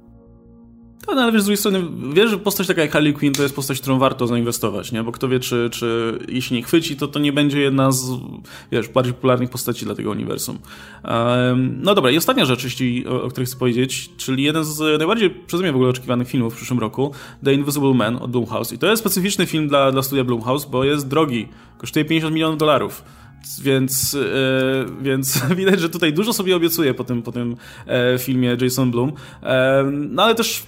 No, ale wiesz, z drugiej strony, wiesz, że postać taka jak Harley Quinn to jest postać, którą warto zainwestować, nie? Bo kto wie, czy, czy jeśli nie chwyci, to to nie będzie jedna z, wiesz, bardziej popularnych postaci dla tego uniwersum. Um, no dobra, i ostatnia rzecz, jeśli, o, o, której chcę powiedzieć, czyli jeden z najbardziej przeze mnie w ogóle oczekiwanych filmów w przyszłym roku, The Invisible Man od Blumhouse. I to jest specyficzny film dla, dla studia Blumhouse, bo jest drogi. Kosztuje 50 milionów dolarów więc, yy, więc widać, że tutaj dużo sobie obiecuje po tym, po tym e, filmie Jason Blum. E, no ale też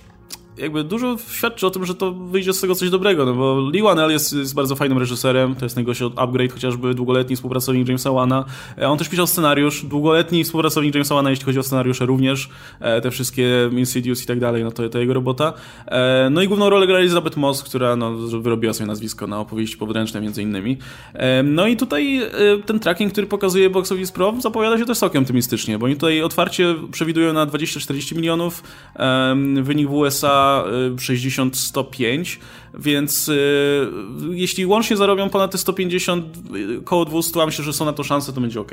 jakby dużo świadczy o tym, że to wyjdzie z tego coś dobrego, no bo Lee Wanell jest, jest bardzo fajnym reżyserem, to jest najgorszy od Upgrade, chociażby długoletni współpracownik Jamesa Wana. E, on też pisał scenariusz, długoletni współpracownik Jamesa Wana, jeśli chodzi o scenariusze również, e, te wszystkie Insidious i tak dalej, no to, to jego robota. E, no i główną rolę gra Elizabeth Moss, która no, wyrobiła sobie nazwisko na opowieści podręczne między innymi. No i tutaj ten tracking, który pokazuje Box Office Pro zapowiada się też całkiem optymistycznie, bo oni tutaj otwarcie przewidują na 20-40 milionów, wynik w USA 60-105, więc y, jeśli łącznie zarobią ponad te 150, y, koło 200, a myślę, że są na to szanse, to będzie ok.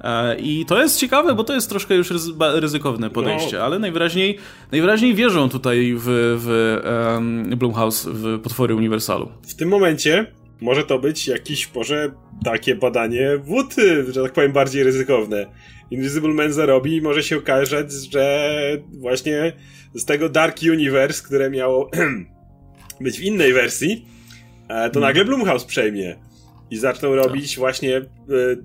E, I to jest ciekawe, bo to jest troszkę już ryzykowne podejście, no. ale najwyraźniej, najwyraźniej wierzą tutaj w, w um, Blumhouse, w potwory Uniwersalu. W tym momencie może to być jakiś, może takie badanie wód, że tak powiem, bardziej ryzykowne. Invisible Man zarobi i może się okazać, że właśnie z tego Dark Universe, które miało być w innej wersji, e, to nagle Blumhouse przejmie i zaczną robić właśnie e,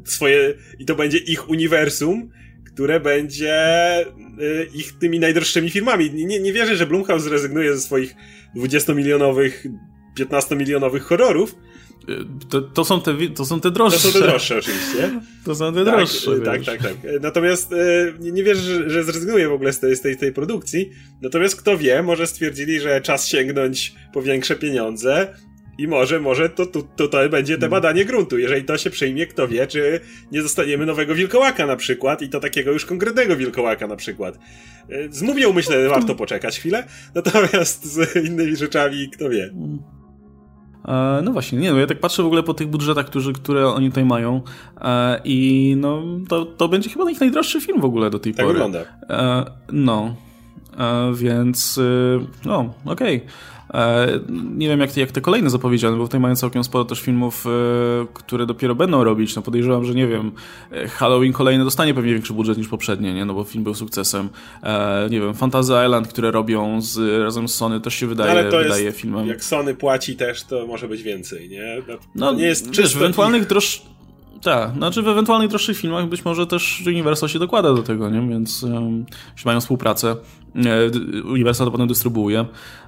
swoje, i to będzie ich uniwersum, które będzie e, ich tymi najdroższymi filmami. Nie, nie wierzę, że Blumhouse zrezygnuje ze swoich 20-milionowych, 15-milionowych horrorów, to, to, są te, to są te droższe. To są te droższe, oczywiście. To są te droższe. Tak, tak, tak, tak. Natomiast e, nie, nie wierzę, że, że zrezygnuję w ogóle z tej, z tej, tej produkcji. Natomiast kto wie, może stwierdzili, że czas sięgnąć po większe pieniądze i może, może to, to, to, to będzie te hmm. badanie gruntu. Jeżeli to się przyjmie, kto wie, czy nie dostaniemy nowego wilkołaka na przykład i to takiego już konkretnego wilkołaka na przykład. E, z mumią myślę, warto poczekać chwilę, natomiast z innymi rzeczami, kto wie. E, no właśnie, nie no, ja tak patrzę w ogóle po tych budżetach, którzy, które oni tutaj mają e, i no, to, to będzie chyba ich najdroższy film w ogóle do tej tak pory. wygląda. E, no, więc y, no, okej. Okay. E, nie wiem, jak te, jak te kolejne zapowiedziane, bo tutaj mają całkiem sporo też filmów, e, które dopiero będą robić. No podejrzewam, że nie wiem, e, Halloween kolejny dostanie pewnie większy budżet niż poprzednie, nie? No bo film był sukcesem. Nie wiem, Fantasy Island, które robią z, razem z Sony, też się wydaje, Ale to wydaje jest, filmem. Jak Sony płaci też, to może być więcej, nie? No, nie jest wiesz, w ewentualnych droższych Tak, znaczy w ewentualnych droższych filmach być może też Universal się dokłada do tego, nie? Więc um, jeśli mają współpracę, e, Universal to potem dystrybuuje.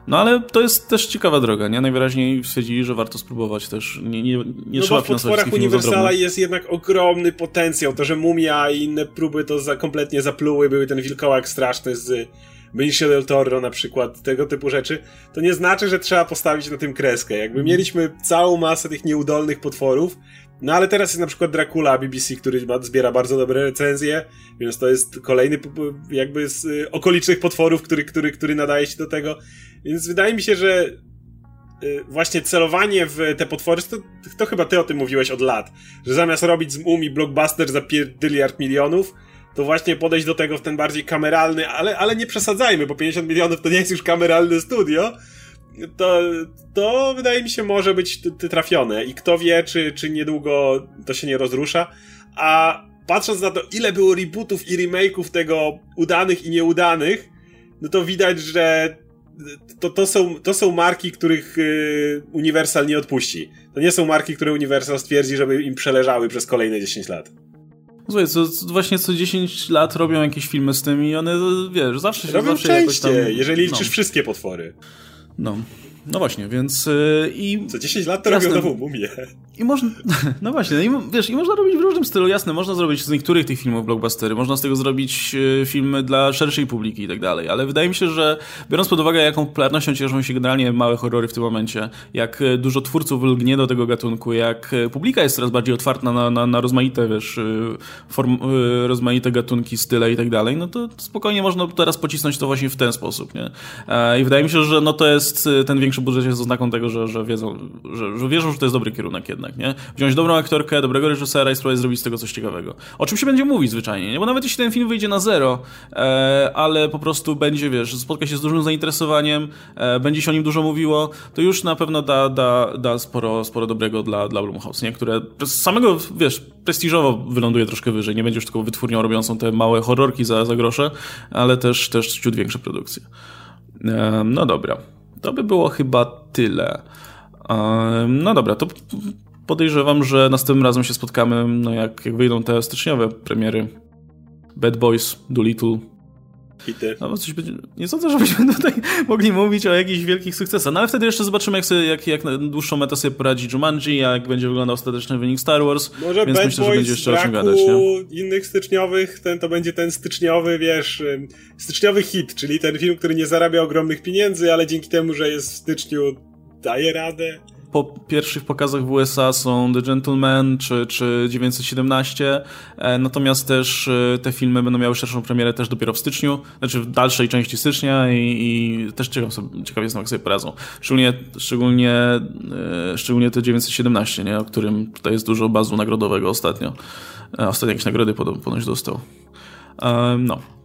No ale to jest też ciekawa droga, nie? Najwyraźniej stwierdzili, że warto spróbować też. Nie, nie, nie no trzeba bo w potworach Uniwersala jest jednak ogromny potencjał. To, że Mumia i inne próby to za, kompletnie zapluły, były ten wilkołak straszny z Benicio del Toro na przykład, tego typu rzeczy, to nie znaczy, że trzeba postawić na tym kreskę. Jakby mhm. mieliśmy całą masę tych nieudolnych potworów, no ale teraz jest na przykład Dracula BBC, który zbiera bardzo dobre recenzje, więc to jest kolejny jakby z y, okolicznych potworów, który, który, który nadaje się do tego. Więc wydaje mi się, że y, właśnie celowanie w te potwory, to, to chyba ty o tym mówiłeś od lat, że zamiast robić z Mumi blockbuster za pierdyliard milionów, to właśnie podejść do tego w ten bardziej kameralny, ale, ale nie przesadzajmy, bo 50 milionów to nie jest już kameralne studio, to, to wydaje mi się może być trafione i kto wie, czy, czy niedługo to się nie rozrusza, a patrząc na to, ile było rebootów i remake'ów tego udanych i nieudanych, no to widać, że to, to, są, to są marki, których y, Universal nie odpuści. To nie są marki, które Universal stwierdzi, żeby im przeleżały przez kolejne 10 lat. Słuchaj, co, właśnie co 10 lat robią jakieś filmy z tym i one, wiesz, zawsze się Robią zawsze częściej, jakoś tam, jeżeli liczysz no. wszystkie potwory. No. No właśnie, więc yy, i... Co 10 lat to jasne. robią nową mumię. I można, no właśnie, no i, wiesz, i można robić w różnym stylu, jasne, można zrobić z niektórych tych filmów blockbustery, można z tego zrobić yy, filmy dla szerszej publiki i tak dalej, ale wydaje mi się, że biorąc pod uwagę, jaką popularnością cieszą się generalnie małe horrory w tym momencie, jak y, dużo twórców lgnie do tego gatunku, jak y, publika jest coraz bardziej otwarta na, na, na rozmaite, wiesz, form, rozmaite gatunki, style i tak dalej, no to spokojnie można teraz pocisnąć to właśnie w ten sposób, nie? I wydaje mi się, że no to jest ten większy budżet jest oznaką tego, że, że, wiedzą, że, że wierzą, że to jest dobry kierunek jednak, nie? Wziąć dobrą aktorkę, dobrego reżysera i spróbować zrobić z tego coś ciekawego. O czym się będzie mówić zwyczajnie, nie? Bo nawet jeśli ten film wyjdzie na zero, e, ale po prostu będzie, wiesz, spotka się z dużym zainteresowaniem, e, będzie się o nim dużo mówiło, to już na pewno da, da, da sporo, sporo dobrego dla, dla Blumhouse, nie? Które z samego, wiesz, prestiżowo wyląduje troszkę wyżej. Nie będzie już tylko wytwórnią robiącą te małe horrorki za, za grosze, ale też, też ciut większe produkcje. E, no dobra. To by było chyba tyle. No dobra, to podejrzewam, że następnym razem się spotkamy, no jak, jak wyjdą te styczniowe premiery. Bad Boys, Doolittle, hity. No, coś będzie, nie sądzę, żebyśmy tutaj mogli mówić o jakichś wielkich sukcesach. No ale wtedy jeszcze zobaczymy, jak, sobie, jak, jak na dłuższą metę sobie poradzi Jumanji, jak będzie wyglądał ostateczny wynik Star Wars. Może więc Bad myślę, Boys że będzie jeszcze o czym gadać. Nie? innych styczniowych, ten to będzie ten styczniowy, wiesz, styczniowy hit, czyli ten film, który nie zarabia ogromnych pieniędzy, ale dzięki temu, że jest w styczniu, daje radę po pierwszych pokazach w USA są The Gentleman czy, czy 917, e, natomiast też e, te filmy będą miały szerszą premierę też dopiero w styczniu, znaczy w dalszej części stycznia i, i też ciekaw sobie, ciekawie jestem, jak sobie poradzą. Szczególnie, szczególnie, e, szczególnie te 917, nie? o którym tutaj jest dużo bazu nagrodowego ostatnio. Ostatnio jakieś nagrody ponoć dostał. No.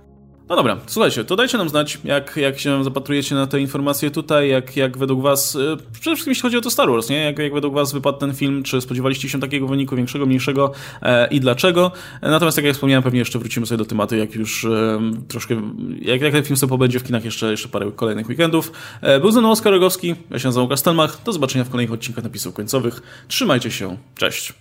No dobra, słuchajcie, to dajcie nam znać, jak, jak się zapatrujecie na te informacje tutaj, jak, jak według was, e, przede wszystkim jeśli chodzi o to Star Wars, nie? Jak, jak według was wypadł ten film, czy spodziewaliście się takiego wyniku większego, mniejszego e, i dlaczego? Natomiast jak ja wspomniałem, pewnie jeszcze wrócimy sobie do tematu, jak już e, troszkę, jak, jak ten film sobie pobędzie w kinach jeszcze, jeszcze parę kolejnych weekendów. E, był ze mną Oskar Rogowski, ja się nazywam Kastelmach, do zobaczenia w kolejnych odcinkach napisów końcowych. Trzymajcie się, cześć!